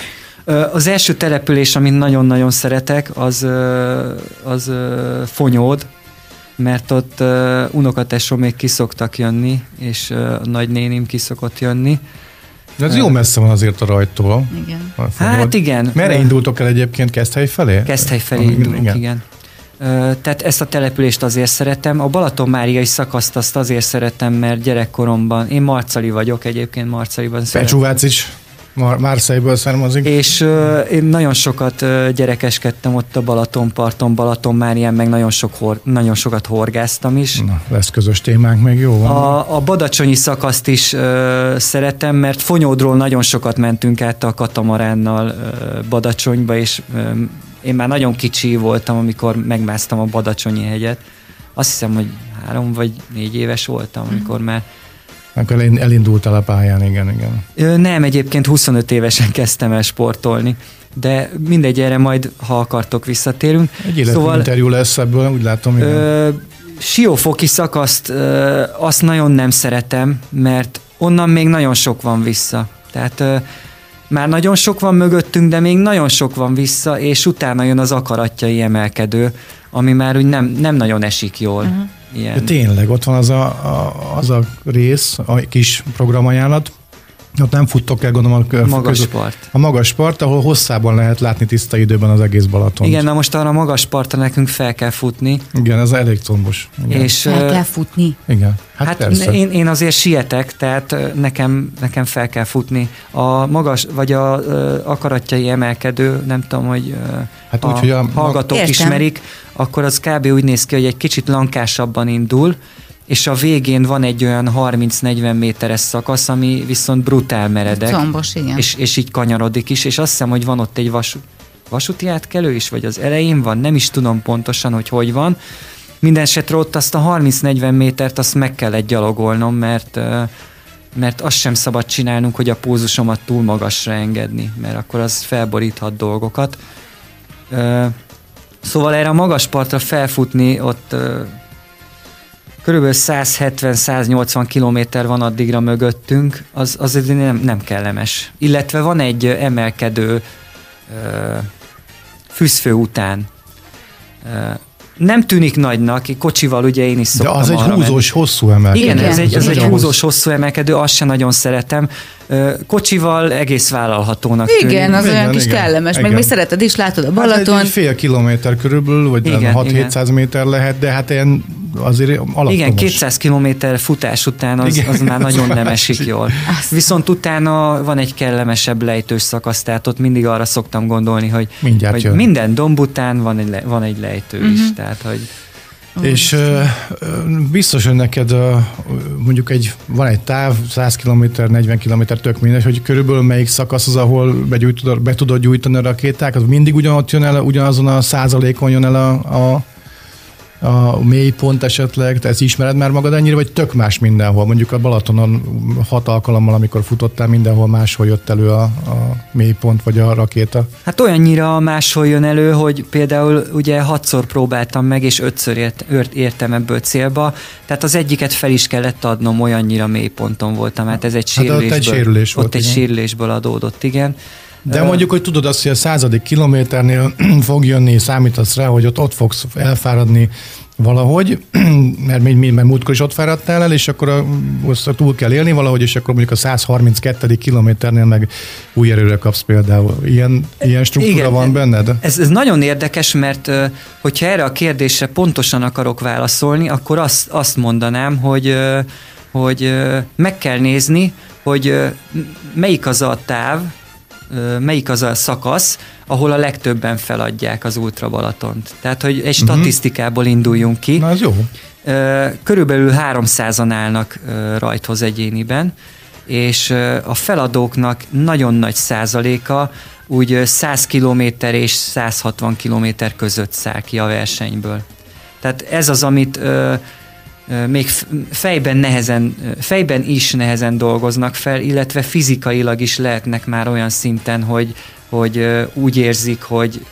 Az első település, amit nagyon-nagyon szeretek, az, az Fonyód, mert ott unokatesom még kiszoktak jönni, és a nagynénim kiszokott jönni, de ez jó messze van azért a rajtól. Igen. Hát igen. Merre indultok el egyébként Keszthely felé? Keszthely felé indulunk, igen. igen. Tehát ezt a települést azért szeretem. A Balaton-Máriai szakaszt azt azért szeretem, mert gyerekkoromban, én Marcali vagyok egyébként, Marcaliban szeretem. is. Mar- Marseille-ből származik. És uh, én nagyon sokat uh, gyerekeskedtem ott a Balatonparton, Balaton már ilyen, meg nagyon, sok hor- nagyon sokat horgáztam is. Na, lesz közös témánk, meg jó van. A, a Badacsonyi szakaszt is uh, szeretem, mert Fonyódról nagyon sokat mentünk át a katamaránnal uh, Badacsonyba, és uh, én már nagyon kicsi voltam, amikor megmásztam a Badacsonyi hegyet. Azt hiszem, hogy három vagy négy éves voltam, amikor mm. már akkor elindultál a pályán, igen, igen. Nem, egyébként 25 évesen kezdtem el sportolni de mindegy, erre majd, ha akartok, visszatérünk. Egy szóval, interjú lesz ebből, úgy látom. Igen. Ö, siófoki szakaszt ö, azt nagyon nem szeretem, mert onnan még nagyon sok van vissza. Tehát ö, már nagyon sok van mögöttünk, de még nagyon sok van vissza, és utána jön az akaratjai emelkedő, ami már úgy nem, nem nagyon esik jól. Uh-huh. Ilyen... De tényleg, ott van az a, a, az a rész, a kis programajánlat, ott nem futtok el, gondolom, a, magas között, part. A magas part, ahol hosszában lehet látni tiszta időben az egész Balaton. Igen, na most arra a magas partra nekünk fel kell futni. Igen, ez elég combos. Igen. És, Fel kell futni. Igen. Hát, hát persze. Én, én azért sietek, tehát nekem, nekem fel kell futni. A magas, vagy a, a akaratjai emelkedő, nem tudom, hogy hát úgy, a, hogy a hallgatók Értem. ismerik, akkor az kb. úgy néz ki, hogy egy kicsit lankásabban indul, és a végén van egy olyan 30-40 méteres szakasz, ami viszont brutál meredek. Combos, igen. És, és így kanyarodik is, és azt hiszem, hogy van ott egy vas, vasúti átkelő is, vagy az elején van, nem is tudom pontosan, hogy hogy van. Minden esetre ott azt a 30-40 métert azt meg kellett gyalogolnom, mert mert azt sem szabad csinálnunk, hogy a pózusomat túl magasra engedni, mert akkor az felboríthat dolgokat. Szóval erre a magas partra felfutni ott körülbelül 170-180 kilométer van addigra mögöttünk, az, az nem, nem kellemes. Illetve van egy emelkedő uh, fűzfő után. Uh, nem tűnik nagynak, kocsival ugye én is szoktam De az egy húzós, menni. hosszú emelkedő. Igen, ez egy, ez egy húzós, hosszú emelkedő, azt sem nagyon szeretem. Kocsival egész vállalhatónak Igen, tűnik. az igen, olyan kis igen, kellemes, igen. meg még szereted is, látod a Balaton. Hát egy fél kilométer körülbelül, vagy 6-700 méter lehet, de hát ilyen azért alaptomos. Igen, 200 kilométer futás után az, az már nagyon nem esik jól. Viszont utána van egy kellemesebb lejtős szakasz, tehát ott mindig arra szoktam gondolni, hogy, hogy minden domb után van egy, van egy lejtő uh-huh. is, mhm. tehát hogy és uh, biztos, hogy neked mondjuk egy, van egy táv, 100 km, 40 km, tök mindegy, hogy körülbelül melyik szakasz az, ahol begyújtod, be tudod gyújtani a rakétákat, mindig ugyanott jön el, ugyanazon a százalékon jön el a, a a mélypont esetleg, te ezt ismered már magad ennyire, vagy tök más mindenhol? Mondjuk a Balatonon hat alkalommal, amikor futottál, mindenhol máshol jött elő a, a mélypont, vagy a rakéta? Hát olyannyira máshol jön elő, hogy például ugye hatszor próbáltam meg, és ötször ért, értem ebből célba, tehát az egyiket fel is kellett adnom, olyannyira mélyponton voltam, hát ez egy sérülésből, hát ott egy sérülés volt, ott egy sérülésből adódott, igen. De mondjuk, hogy tudod azt, hogy a századik kilométernél fog jönni, számítasz rá, hogy ott, ott fogsz elfáradni valahogy, mert, még, mert múltkor is ott fáradtál el, és akkor a, azt túl kell élni valahogy, és akkor mondjuk a 132. kilométernél meg új erőre kapsz például. Ilyen, ilyen struktúra Igen, van benned? Ez, ez nagyon érdekes, mert hogyha erre a kérdésre pontosan akarok válaszolni, akkor azt, azt mondanám, hogy hogy meg kell nézni, hogy melyik az a táv, melyik az a szakasz, ahol a legtöbben feladják az Ultra Balatont. Tehát, hogy egy uh-huh. statisztikából induljunk ki. Na, ez jó. Körülbelül 300-an állnak rajthoz egyéniben, és a feladóknak nagyon nagy százaléka úgy 100 km és 160 km között száll ki a versenyből. Tehát ez az, amit még fejben nehezen, fejben is nehezen dolgoznak fel, illetve fizikailag is lehetnek már olyan szinten, hogy, hogy úgy érzik, hogy,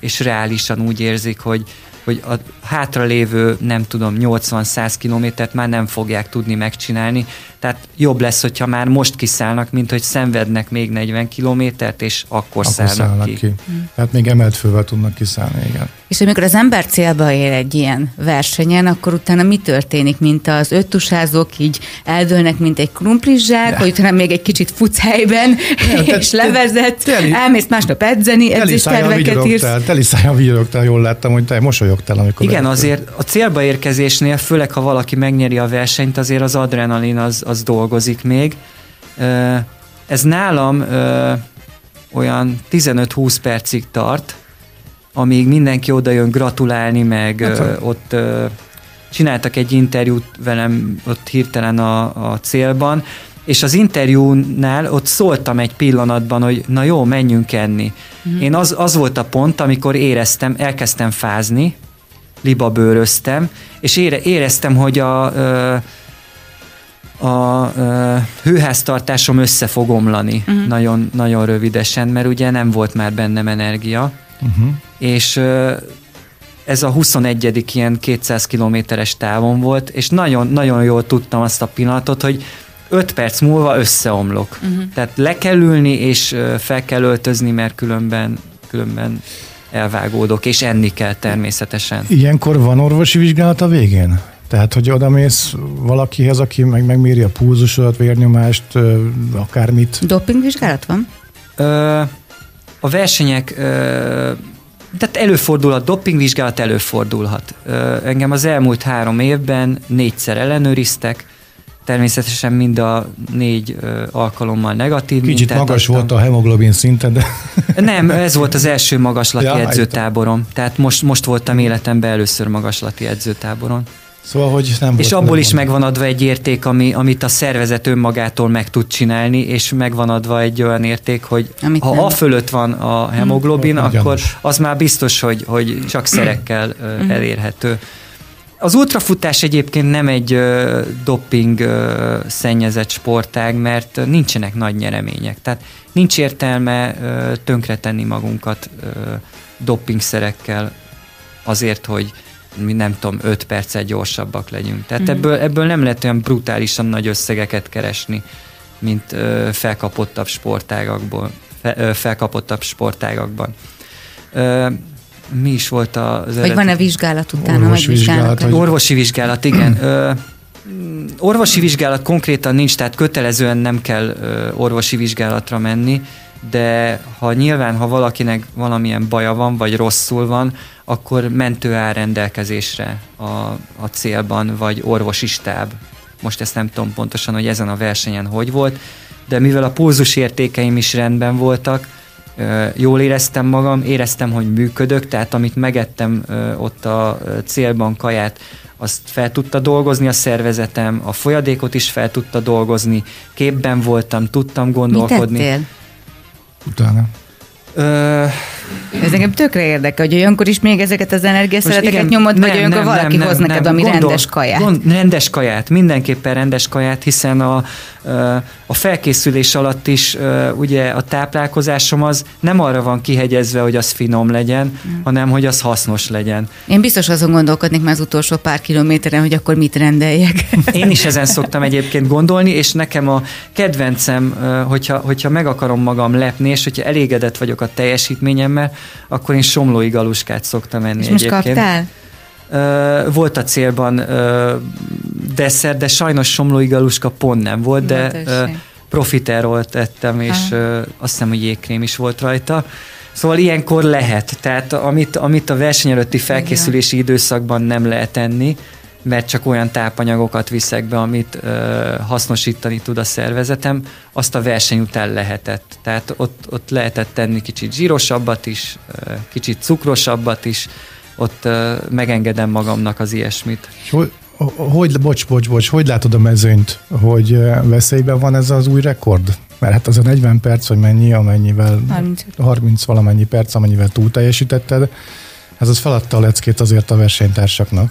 és reálisan úgy érzik, hogy, hogy a hátralévő, nem tudom, 80-100 kilométert már nem fogják tudni megcsinálni, tehát jobb lesz, hogyha már most kiszállnak, mint hogy szenvednek még 40 kilométert, és akkor, akkor szállnak, szállnak ki. ki. Tehát még emelt fővel tudnak kiszállni, igen. És amikor az ember célba ér egy ilyen versenyen, akkor utána mi történik, mint az öttusázók így eldőlnek, mint egy krumplizsák, hogy utána még egy kicsit futsz helyben, ja, és levezet, teli, elmész másnap edzeni, edzésterveket írsz. Teli szája vigyorogtál, jól láttam, hogy te mosolyogtál, amikor... Igen, azért a célba érkezésnél, főleg ha valaki megnyeri a versenyt, azért az adrenalin az, az dolgozik még. Ez nálam olyan 15-20 percig tart, amíg mindenki oda jön gratulálni, meg hát, ott csináltak egy interjút velem ott hirtelen a, a célban, és az interjúnál ott szóltam egy pillanatban, hogy na jó, menjünk enni. Mm. Én az, az volt a pont, amikor éreztem, elkezdtem fázni, libabőröztem, és ére, éreztem, hogy a, a, a hőháztartásom össze fog omlani uh-huh. nagyon, nagyon rövidesen, mert ugye nem volt már bennem energia, uh-huh. és ez a 21. ilyen 200 kilométeres távon volt, és nagyon, nagyon jól tudtam azt a pillanatot, hogy 5 perc múlva összeomlok. Uh-huh. Tehát le kell ülni, és fel kell öltözni, mert különben, különben elvágódok, és enni kell természetesen. Ilyenkor van orvosi vizsgálat a végén? Tehát, hogy oda mész valakihez, aki meg megméri a pulzusodat, vérnyomást, akármit. Dopingvizsgálat van? Ö, a versenyek, ö, tehát előfordulhat, dopingvizsgálat előfordulhat. Ö, engem az elmúlt három évben négyszer ellenőriztek, természetesen mind a négy ö, alkalommal negatív. Kicsit magas adtam. volt a hemoglobin szinte, de... Nem, ez volt az első magaslati ja, edzőtáborom. Tehát most, most voltam életemben először magaslati edzőtáboron. Szóval, hogy nem És volt, abból nem is megvan adva egy érték, ami, amit a szervezet önmagától meg tud csinálni, és megvan adva egy olyan érték, hogy amit ha nem. a fölött van a hemoglobin, hmm. akkor az már biztos, hogy, hogy csak szerekkel uh, elérhető. Az ultrafutás egyébként nem egy uh, doping uh, szennyezett sportág, mert nincsenek nagy nyeremények. Tehát nincs értelme uh, tönkretenni magunkat uh, dopingszerekkel azért, hogy mi nem tudom, 5 perccel gyorsabbak legyünk. Tehát mm. ebből, ebből nem lehet olyan brutálisan nagy összegeket keresni, mint ö, felkapottabb sportágakból, fe, ö, felkapottabb sportágakban. Ö, mi is volt az... Vagy van-e vizsgálat utána? Orvosi vizsgálat. Vagy... Orvosi vizsgálat, igen. Ö, orvosi vizsgálat konkrétan nincs, tehát kötelezően nem kell ö, orvosi vizsgálatra menni, de ha nyilván, ha valakinek valamilyen baja van, vagy rosszul van, akkor mentő áll rendelkezésre a, a célban, vagy orvosi stáb. Most ezt nem tudom pontosan, hogy ezen a versenyen hogy volt, de mivel a pulzus értékeim is rendben voltak, jól éreztem magam, éreztem, hogy működök, tehát amit megettem ott a célban kaját, azt fel tudta dolgozni a szervezetem, a folyadékot is fel tudta dolgozni, képben voltam, tudtam gondolkodni. Mit tettél? Utána. Ez engem tökre érdekel, hogy olyankor is még ezeket az energiaszeleteket igen, nyomod, nem, vagy olyankor nem, valaki nem, hoz nem, neked nem, ami gondol, rendes kaját. Gond, rendes kaját, mindenképpen rendes kaját, hiszen a, a felkészülés alatt is ugye a táplálkozásom az nem arra van kihegyezve, hogy az finom legyen, mm. hanem hogy az hasznos legyen. Én biztos azon gondolkodnék már az utolsó pár kilométeren, hogy akkor mit rendeljek. Én is ezen szoktam egyébként gondolni, és nekem a kedvencem, hogyha, hogyha meg akarom magam lepni, és hogyha elégedett vagyok a teljesítményem, feleségemmel, akkor én somlói galuskát szoktam enni És most egyébként. kaptál? Volt a célban desszert, de sajnos somlói galuska pont nem volt, de uh, profiterolt ettem, és uh, azt hiszem, hogy jégkrém is volt rajta. Szóval ilyenkor lehet, tehát amit, amit a verseny előtti felkészülési időszakban nem lehet enni, mert csak olyan tápanyagokat viszek be, amit ö, hasznosítani tud a szervezetem, azt a verseny után lehetett. Tehát ott, ott lehetett tenni kicsit zsírosabbat is, ö, kicsit cukrosabbat is, ott ö, megengedem magamnak az ilyesmit. Hogy, hogy, bocs, bocs, bocs, hogy látod a mezőnyt, hogy veszélyben van ez az új rekord? Mert hát az a 40 perc, vagy mennyi, amennyivel 30, 30 valamennyi perc, amennyivel túl teljesítetted, ez az feladta a leckét azért a versenytársaknak.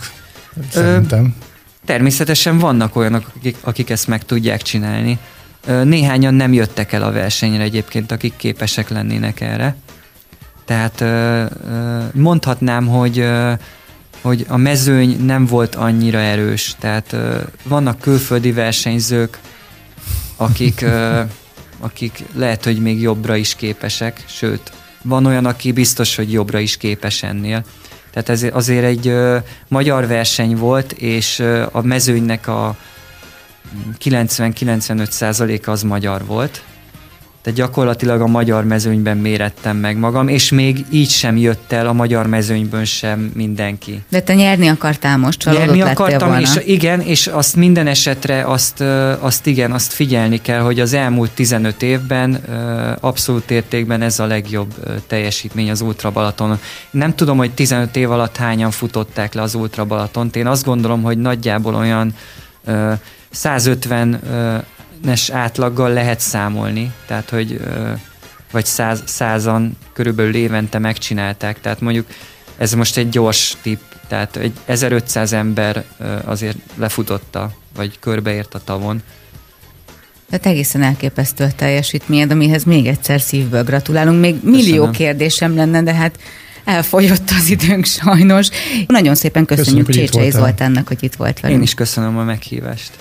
Szerintem. Ö, természetesen vannak olyanok, akik, akik ezt meg tudják csinálni. Ö, néhányan nem jöttek el a versenyre egyébként, akik képesek lennének erre. Tehát ö, ö, mondhatnám, hogy ö, hogy a mezőny nem volt annyira erős. Tehát ö, vannak külföldi versenyzők, akik, ö, akik lehet, hogy még jobbra is képesek, sőt, van olyan, aki biztos, hogy jobbra is képes ennél. Tehát ez azért egy ö, magyar verseny volt, és ö, a mezőnynek a 90-95 százaléka az magyar volt. Tehát gyakorlatilag a magyar mezőnyben mérettem meg magam, és még így sem jött el a magyar mezőnyből sem mindenki. De te nyerni akartál most, csalódott Nyerni akartam, volna. és igen, és azt minden esetre azt, azt igen, azt figyelni kell, hogy az elmúlt 15 évben abszolút értékben ez a legjobb teljesítmény az Ultra Balaton. Nem tudom, hogy 15 év alatt hányan futották le az Ultra Balatont. Én azt gondolom, hogy nagyjából olyan 150 nes átlaggal lehet számolni, tehát hogy vagy száz, százan körülbelül évente megcsinálták, tehát mondjuk ez most egy gyors tipp, tehát egy 1500 ember azért lefutotta, vagy körbeért a tavon. Tehát egészen elképesztő a teljesítményed, amihez még egyszer szívből gratulálunk. Még millió Köszönöm. kérdésem lenne, de hát elfogyott az időnk sajnos. Nagyon szépen köszönjük, köszönjük Csécsei Zoltánnak, hogy itt volt velünk. Én is köszönöm a meghívást.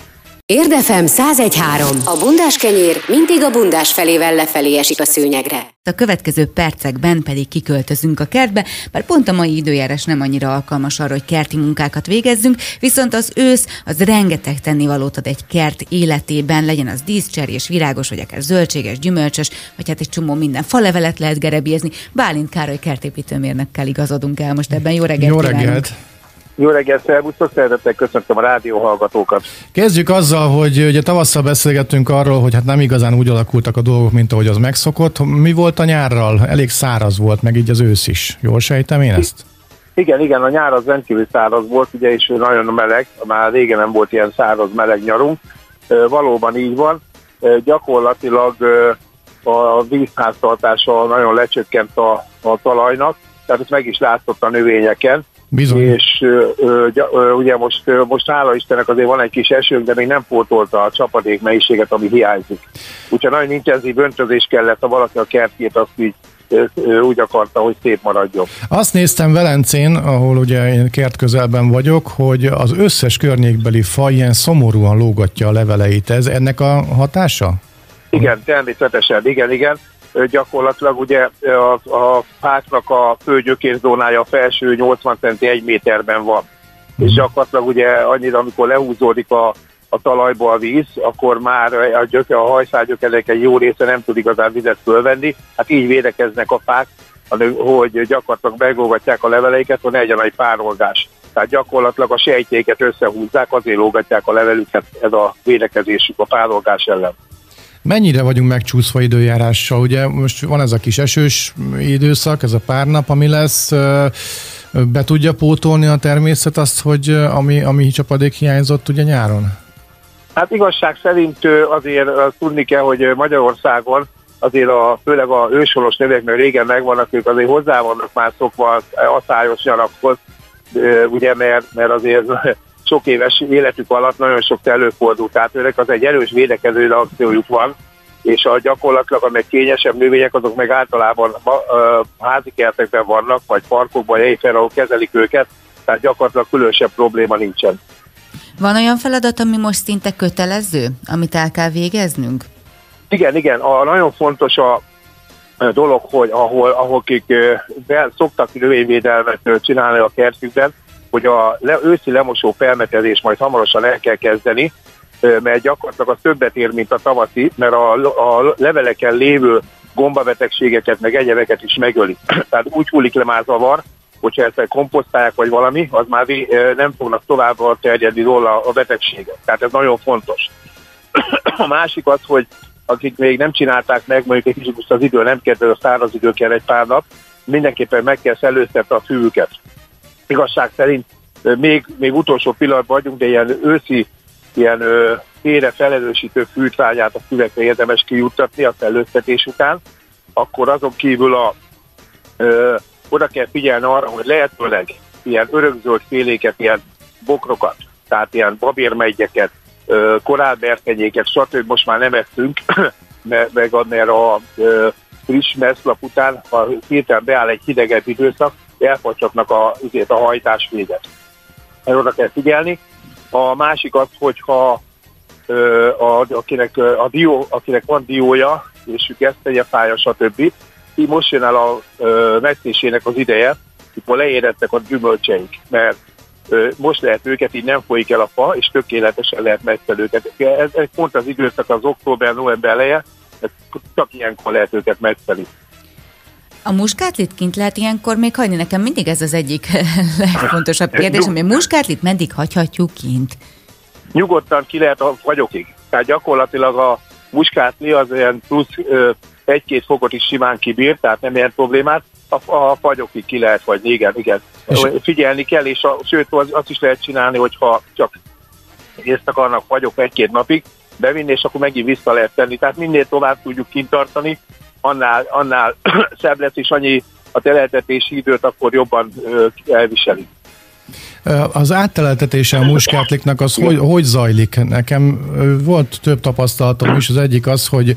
Érdefem 1013. A bundás kenyér mindig a bundás felével lefelé esik a szőnyegre. A következő percekben pedig kiköltözünk a kertbe, bár pont a mai időjárás nem annyira alkalmas arra, hogy kerti munkákat végezzünk, viszont az ősz az rengeteg tennivalót ad egy kert életében, legyen az díszcserés, virágos, vagy akár zöldséges, gyümölcsös, vagy hát egy csomó minden falevelet lehet gerebézni. Bálint Károly kertépítőmérnökkel igazodunk el most ebben. Jó reggelt! Jó reggelt! Kívánunk. Jó reggelt, szervusztok, szeretettel köszöntöm a rádió hallgatókat. Kezdjük azzal, hogy ugye tavasszal beszélgettünk arról, hogy hát nem igazán úgy alakultak a dolgok, mint ahogy az megszokott. Mi volt a nyárral? Elég száraz volt, meg így az ősz is. Jól sejtem én ezt? Igen, igen, a nyár az rendkívül száraz volt, ugye, és nagyon meleg, már régen nem volt ilyen száraz, meleg nyarunk. Valóban így van. Gyakorlatilag a vízháztartása nagyon lecsökkent a, a talajnak, tehát ez meg is látszott a növényeken Bizony. És ugye most, most hála Istennek azért van egy kis esőnk, de még nem pótolta a csapadék mennyiséget, ami hiányzik. Úgyhogy nagyon intenzív öntözés kellett, ha valaki a kertjét azt így úgy akarta, hogy szép maradjon. Azt néztem Velencén, ahol ugye én kert közelben vagyok, hogy az összes környékbeli fa ilyen szomorúan lógatja a leveleit. Ez ennek a hatása? Igen, természetesen, igen, igen gyakorlatilag ugye a, a fáknak a fő gyökérzónája a felső 80 centi 1 méterben van. És mhm. gyakorlatilag ugye annyira, amikor lehúzódik a, a talajba a víz, akkor már a, gyöke, a hajszágyok ennek egy jó része nem tud igazán vizet fölvenni. Hát így védekeznek a fák, hogy gyakorlatilag megolgatják a leveleiket, hogy ne legyen egy párolgás. Tehát gyakorlatilag a sejtjéket összehúzzák, azért lógatják a levelüket, ez a védekezésük a párolgás ellen. Mennyire vagyunk megcsúszva időjárással? Ugye most van ez a kis esős időszak, ez a pár nap, ami lesz. Be tudja pótolni a természet azt, hogy ami, ami csapadék hiányzott ugye nyáron? Hát igazság szerint azért tudni kell, hogy Magyarországon azért a, főleg a ősolos növek, mert régen megvannak, ők azért hozzá vannak már szokva a szájos nyarakhoz, ugye, mert, mert azért sok éves életük alatt nagyon sok előfordult, tehát őnek az egy erős védekező reakciójuk van, és a gyakorlatilag, amelyek kényesebb növények, azok meg általában házi kertekben vannak, vagy parkokban, helyben, ahol kezelik őket, tehát gyakorlatilag különösebb probléma nincsen. Van olyan feladat, ami most szinte kötelező, amit el kell végeznünk? Igen, igen. A nagyon fontos a dolog, hogy ahol, ahol kik szoktak növényvédelmet csinálni a kertükben, hogy a le, őszi lemosó felmetezés majd hamarosan el kell kezdeni, mert gyakorlatilag az többet ér, mint a tavaszi, mert a, a leveleken lévő gombabetegségeket, meg egyebeket is megöli. Tehát úgy hullik le már zavar, hogyha ezt komposztálják vagy valami, az már nem fognak tovább terjedni róla a betegségek. Tehát ez nagyon fontos. A másik az, hogy akik még nem csinálták meg, mondjuk egy kicsit az idő nem kell, a száraz idő kell egy pár nap, mindenképpen meg kell szellőztetni a fűüket igazság szerint még, még utolsó pillanatban vagyunk, de ilyen őszi, ilyen félre felerősítő fűtványát a füvekre érdemes kijuttatni a felőztetés után, akkor azon kívül a, ö, oda kell figyelni arra, hogy lehetőleg ilyen örökzöld féléket, ilyen bokrokat, tehát ilyen babérmegyeket, korálberkenyéket, stb. most már nem ettünk, meg mert a ö, friss meszlap után, ha hirtelen beáll egy hidegebb időszak, elfacsaknak a, azért a hajtás véget. Erre oda kell figyelni. A másik az, hogyha ö, a, akinek, a dió, akinek van diója, és tegye fája, stb. Így most jön el a ö, az ideje, mikor leérettek a gyümölcseik, mert ö, most lehet őket, így nem folyik el a fa, és tökéletesen lehet messzel őket. Ez, ez pont az időszak az október-november eleje, csak ilyenkor lehet őket messzelni. A muskátlit kint lehet ilyenkor még hagyni? Nekem mindig ez az egyik legfontosabb kérdés, hogy a muskátlit meddig hagyhatjuk kint? Nyugodtan ki lehet a fagyokig. Tehát gyakorlatilag a muskátli az ilyen plusz egy-két fokot is simán kibír, tehát nem ilyen problémát. A, a fagyokig ki lehet vagy igen, igen. És Figyelni kell, és a, sőt, az, azt is lehet csinálni, hogyha csak részt akarnak fagyok egy-két napig, bevinni, és akkor megint vissza lehet tenni. Tehát minél tovább tudjuk kintartani, annál, annál szebb lesz, és annyi a teleltetési időt akkor jobban elviseli. Az átteleltetése a muskátliknak az hogy, hogy zajlik? Nekem volt több tapasztalatom is. Az egyik az, hogy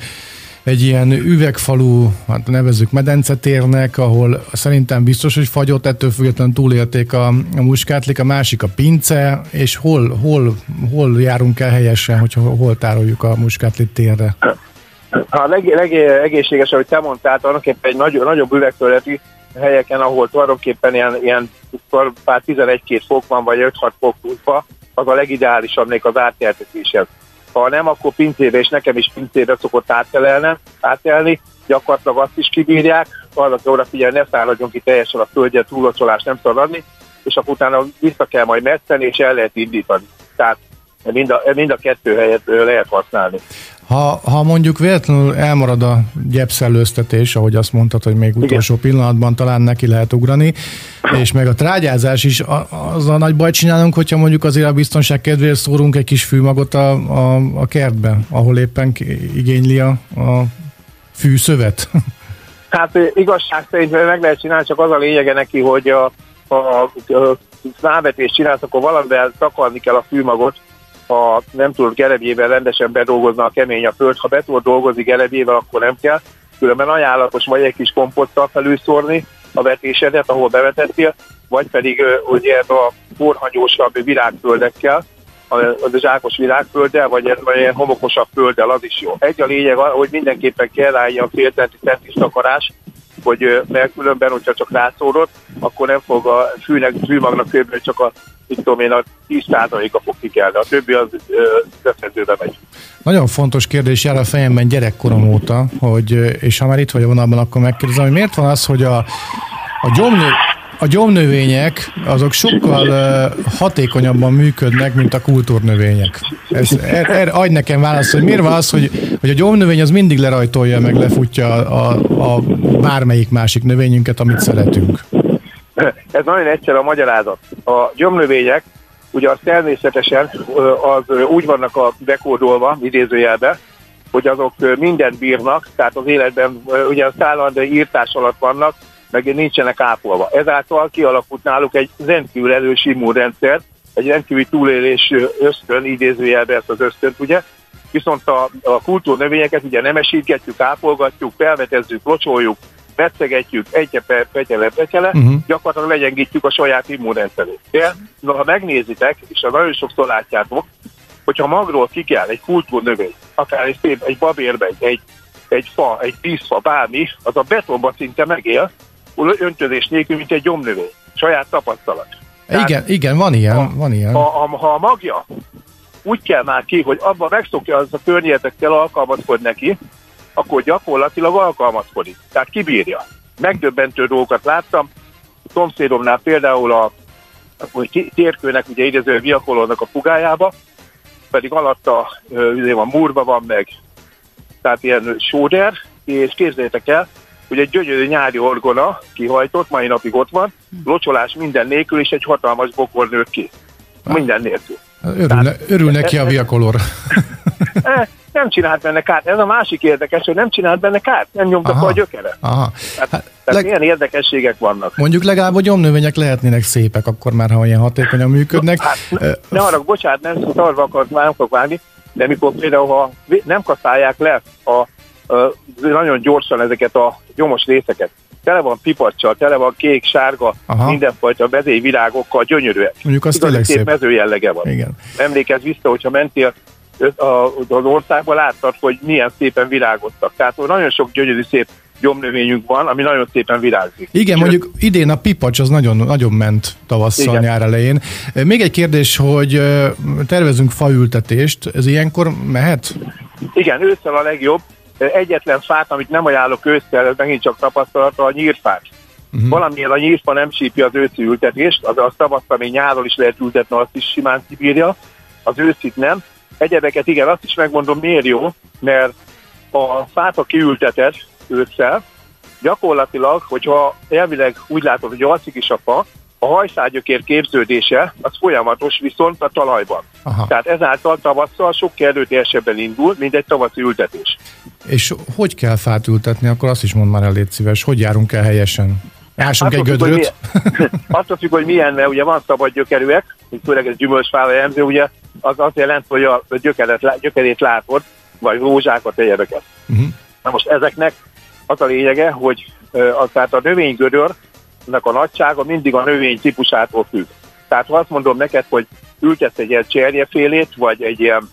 egy ilyen üvegfalú, hát nevezzük medencetérnek, ahol szerintem biztos, hogy fagyott, ettől függetlenül túlélték a, a muskátlik, a másik a pince, és hol, hol, hol járunk el helyesen, hogyha hol tároljuk a muskátlit térre? A leg, legegészséges, ahogy te mondtál, tulajdonképpen egy nagy, nagyobb üvegtöleti helyeken, ahol tulajdonképpen ilyen, ilyen pár 11-2 fok van, vagy 5-6 fok pluszba, az a legideálisabb még az átjeltetéshez. Ha nem, akkor pincébe, és nekem is pincébe szokott átelelni, átelni, gyakorlatilag azt is kibírják, arra kell odafigyelni, ne száradjon ki teljesen a földje, túlocsolás nem szabad adni, és akkor utána vissza kell majd metszeni, és el lehet indítani. Tehát mind a, mind a kettő helyet lehet használni. Ha, ha mondjuk véletlenül elmarad a gyepszellőztetés, ahogy azt mondtad, hogy még utolsó Igen. pillanatban talán neki lehet ugrani, és meg a trágyázás is, az a nagy baj csinálunk, hogyha mondjuk azért a biztonság kedvéért szórunk egy kis fűmagot a, a, a kertbe, ahol éppen igényli a, a fűszövet. Hát igazság szerint meg lehet csinálni, csak az a lényege neki, hogy a, a, a, a csinálsz, akkor valamivel takarni kell a fűmagot, ha nem tudod gerebjével rendesen bedolgozni a kemény a föld, ha be tudod dolgozni gerebjével, akkor nem kell. Különben ajánlatos vagy egy kis kompottal felülszórni a vetésedet, ahol bevetettél, vagy pedig ugye a forhanyósabb virágföldekkel, a, a zsákos virágfölddel, vagy, vagy ilyen homokosabb földdel, az is jó. Egy a lényeg, hogy mindenképpen kell állni a féltenti centis hogy mert különben, hogyha csak rászórod, akkor nem fog a fűnek, fűmagnak kb. csak a mit tudom én, a 10%-a fog kikelni, a többi az összedzőbe megy. Nagyon fontos kérdés jár a fejemben gyerekkorom óta, hogy, és ha már itt vagy a vonalban, akkor megkérdezem, hogy miért van az, hogy a, a gyomnő, a gyomnövények azok sokkal uh, hatékonyabban működnek, mint a kultúrnövények. Ez, er, er, adj nekem választ, hogy miért van az, hogy, hogy a gyomnövény az mindig lerajtolja, meg lefutja a, a, a bármelyik másik növényünket, amit szeretünk. Ez nagyon egyszerű a magyarázat. A gyomnövények ugye az természetesen az úgy vannak a bekódolva, idézőjelben, hogy azok mindent bírnak, tehát az életben ugye a szállandó írtás alatt vannak, meg nincsenek ápolva. Ezáltal kialakult náluk egy rendkívül erős immunrendszer, egy rendkívül túlélés ösztön, idézőjelben ezt az ösztönt, ugye, viszont a, a kultúrnövényeket ugye nemesítgetjük, ápolgatjuk, felvetezzük, locsoljuk, metszegetjük, egyepe, petyele, petyele, uh-huh. gyakorlatilag legyengítjük a saját immunrendszerét. De ha megnézitek, és nagyon sokszor látjátok, hogyha magról ki kell egy kultúrnövény, akár egy szép, egy babérbe, egy, egy fa, egy vízfa, bármi, az a betonba szinte megél, öntözés nélkül, mint egy gyomnövény. Saját tapasztalat. Tehát, igen, igen, van ilyen. Ha, van ilyen. Ha, ha, ha a magja úgy kell már ki, hogy abban megszokja az a környezetekkel alkalmazkodni neki, akkor gyakorlatilag alkalmazkodik. Tehát kibírja. Megdöbbentő dolgokat láttam. A szomszédomnál például a hogy térkőnek ugye idező viakolónak a fugájába, pedig alatta ugye van murba van meg, tehát ilyen sóder, és képzeljétek el, hogy egy gyönyörű nyári orgona kihajtott, mai napig ott van, locsolás minden nélkül, és egy hatalmas bokor nőtt ki. Minden nélkül. Örül, örül neki a viakolor. E, nem csinált benne kárt. Ez a másik érdekes, hogy nem csinált benne kárt, nem nyomta a gyökere. Aha. Tehát, hát, tehát leg... milyen érdekességek vannak. Mondjuk legalább a gyomnövények lehetnének szépek, akkor már, ha ilyen hatékonyan működnek. Hát, ne arra, bocsánat, nem szarva akart, már nem fogok vágni, de mikor például, ha nem kaszálják le a, nagyon gyorsan ezeket a gyomos részeket, tele van pipacsal, tele van kék, sárga, Aha. mindenfajta bezélyvirágokkal, gyönyörűek. Mondjuk azt tényleg szép. mező jellege van. Igen. Emlékezz vissza, hogyha mentél az országban láttad, hogy milyen szépen virágoztak. Tehát nagyon sok gyönyörű szép gyomnövényünk van, ami nagyon szépen virágzik. Igen, mondjuk idén a pipacs az nagyon, nagyon ment tavasszal, igen. nyár elején. Még egy kérdés, hogy tervezünk faültetést, ez ilyenkor mehet? Igen, ősszel a legjobb. Egyetlen fát, amit nem ajánlok ősszel, megint csak tapasztalata, a nyírfát. Uh-huh. Valamiért a nyírfa nem sípja az őszi ültetést, az a tavasz, ami nyáron is lehet ültetni, azt is simán kibírja, az őszit nem. Egyebeket igen, azt is megmondom, miért jó, mert a fát, a kiülteted ősszel, gyakorlatilag, hogyha elvileg úgy látod, hogy alszik is a fa, a hajszágyökér képződése az folyamatos viszont a talajban. Aha. Tehát ezáltal tavasszal sok erőteljesebben indul, mint egy tavaszi ültetés. És hogy kell fát ültetni, akkor azt is mond már el, légy szíves, hogy járunk el helyesen? Ásunk egy gödröt? Azt függ, hogy milyen, mert ugye van szabad gyökerűek, főleg ez gyümölcsfára jelző, ugye az azt jelent, hogy a gyökeret, gyökerét látod, vagy rózsákat, egyebeket. Uh-huh. Na most ezeknek az a lényege, hogy a, tehát a növénygödörnek a nagysága mindig a növény típusától függ. Tehát ha azt mondom neked, hogy ültetsz egy ilyen cserjefélét, vagy egy ilyen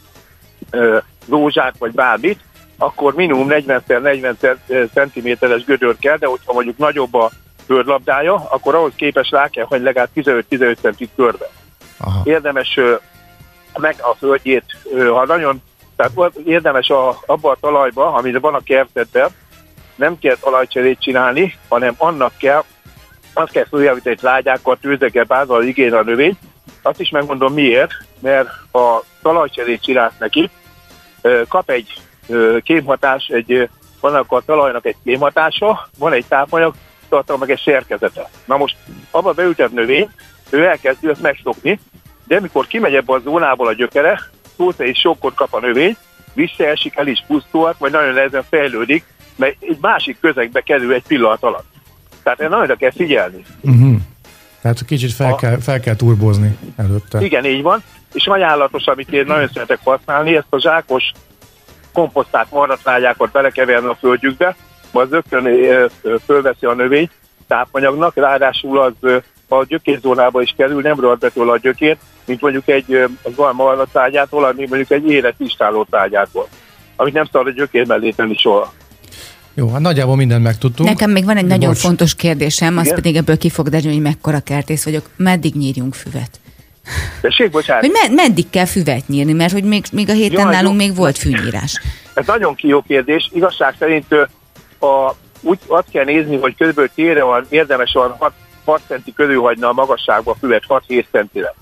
ö, rózsát, vagy bármit, akkor minimum 40x40 cm-es gödör kell, de hogyha mondjuk nagyobb a földlabdája, akkor ahhoz képes rá kell, hogy legalább 15-15 cm körbe. Aha. Érdemes ö, meg a földjét, ö, ha nagyon, tehát érdemes a, abba a talajba, amit van a kertedben, nem kell talajcserét csinálni, hanem annak kell, azt kell följavítani lágyákkal, tűzekkel, bázal igény a növény. Azt is megmondom miért, mert a talajcserét csinálsz neki, kap egy kémhatás, egy, van a talajnak egy kémhatása, van egy tápanyag, tartalma meg egy szerkezete. Na most abba beültet növény, ő elkezdi ezt megszokni, de amikor kimegy ebbe a zónából a gyökere, szó és sokkot kap a növény, visszaesik, el is pusztulhat, vagy nagyon nehezen fejlődik, mert egy másik közegbe kerül egy pillanat alatt. Tehát nagyon oda kell figyelni. Uh-huh. Tehát kicsit fel, a, kell, fel kell turbozni előtte. Igen, így van. És ajánlatos, amit én nagyon szeretek használni, ezt a zsákos komposztát, maradtrágyákat belekeverni a földjükbe, az rögtön fölveszi a növény tápanyagnak, ráadásul az a gyökérzónába is kerül, nem rohadt be tőle a gyökér, mint mondjuk egy az van maradtrágyától, ami mondjuk egy élet istáló trágyától, amit nem szabad a gyökér mellé tenni soha. Jó, hát nagyjából mindent megtudtunk. Nekem még van egy nagyon fontos kérdésem, az pedig ebből ki fog derülni, hogy mekkora kertész vagyok. Meddig nyírjunk füvet? Tessék, bocsánat. Hogy med- meddig kell füvet nyírni, mert hogy még, még a héten Jaj, nálunk jó. még volt fűnyírás. Ez nagyon jó kérdés. Igazság szerint a, úgy azt kell nézni, hogy kb. tére van, érdemes olyan 6, 6 centi körül hagyna a magasságba a füvet, 6-7 centire.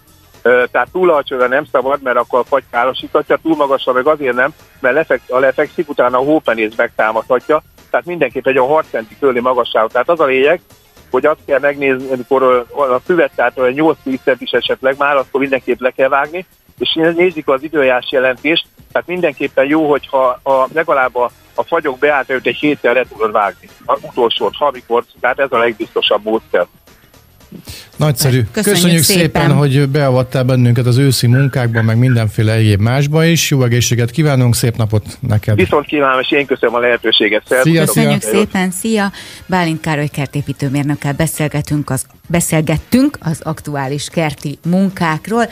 Tehát túl alacsonyra nem szabad, mert akkor a fagy károsíthatja, túl magasra meg azért nem, mert lefek, a lefekszik, utána a hópenész megtámadhatja, tehát mindenképp egy a 6 centi körüli magasság. Tehát az a lényeg, hogy azt kell megnézni, amikor a füvet, tehát 8-10 centis esetleg már, akkor mindenképp le kell vágni, és nézzük az időjárás jelentést, tehát mindenképpen jó, hogyha a, legalább a, a fagyok beállt előtt egy héttel le tudod vágni. A utolsót, ha amikor, tehát ez a legbiztosabb módszer. Nagyszerű. Köszönjük, Köszönjük szépen. szépen, hogy beavattál bennünket az őszi munkákban, meg mindenféle egyéb másba is. Jó egészséget kívánunk, szép napot neked. Viszont kívánom, és én köszönöm a lehetőséget. Szia, Köszönjük szia. szépen, szia! Bálint Károly kertépítőmérnökkel beszélgetünk az, beszélgettünk az aktuális kerti munkákról.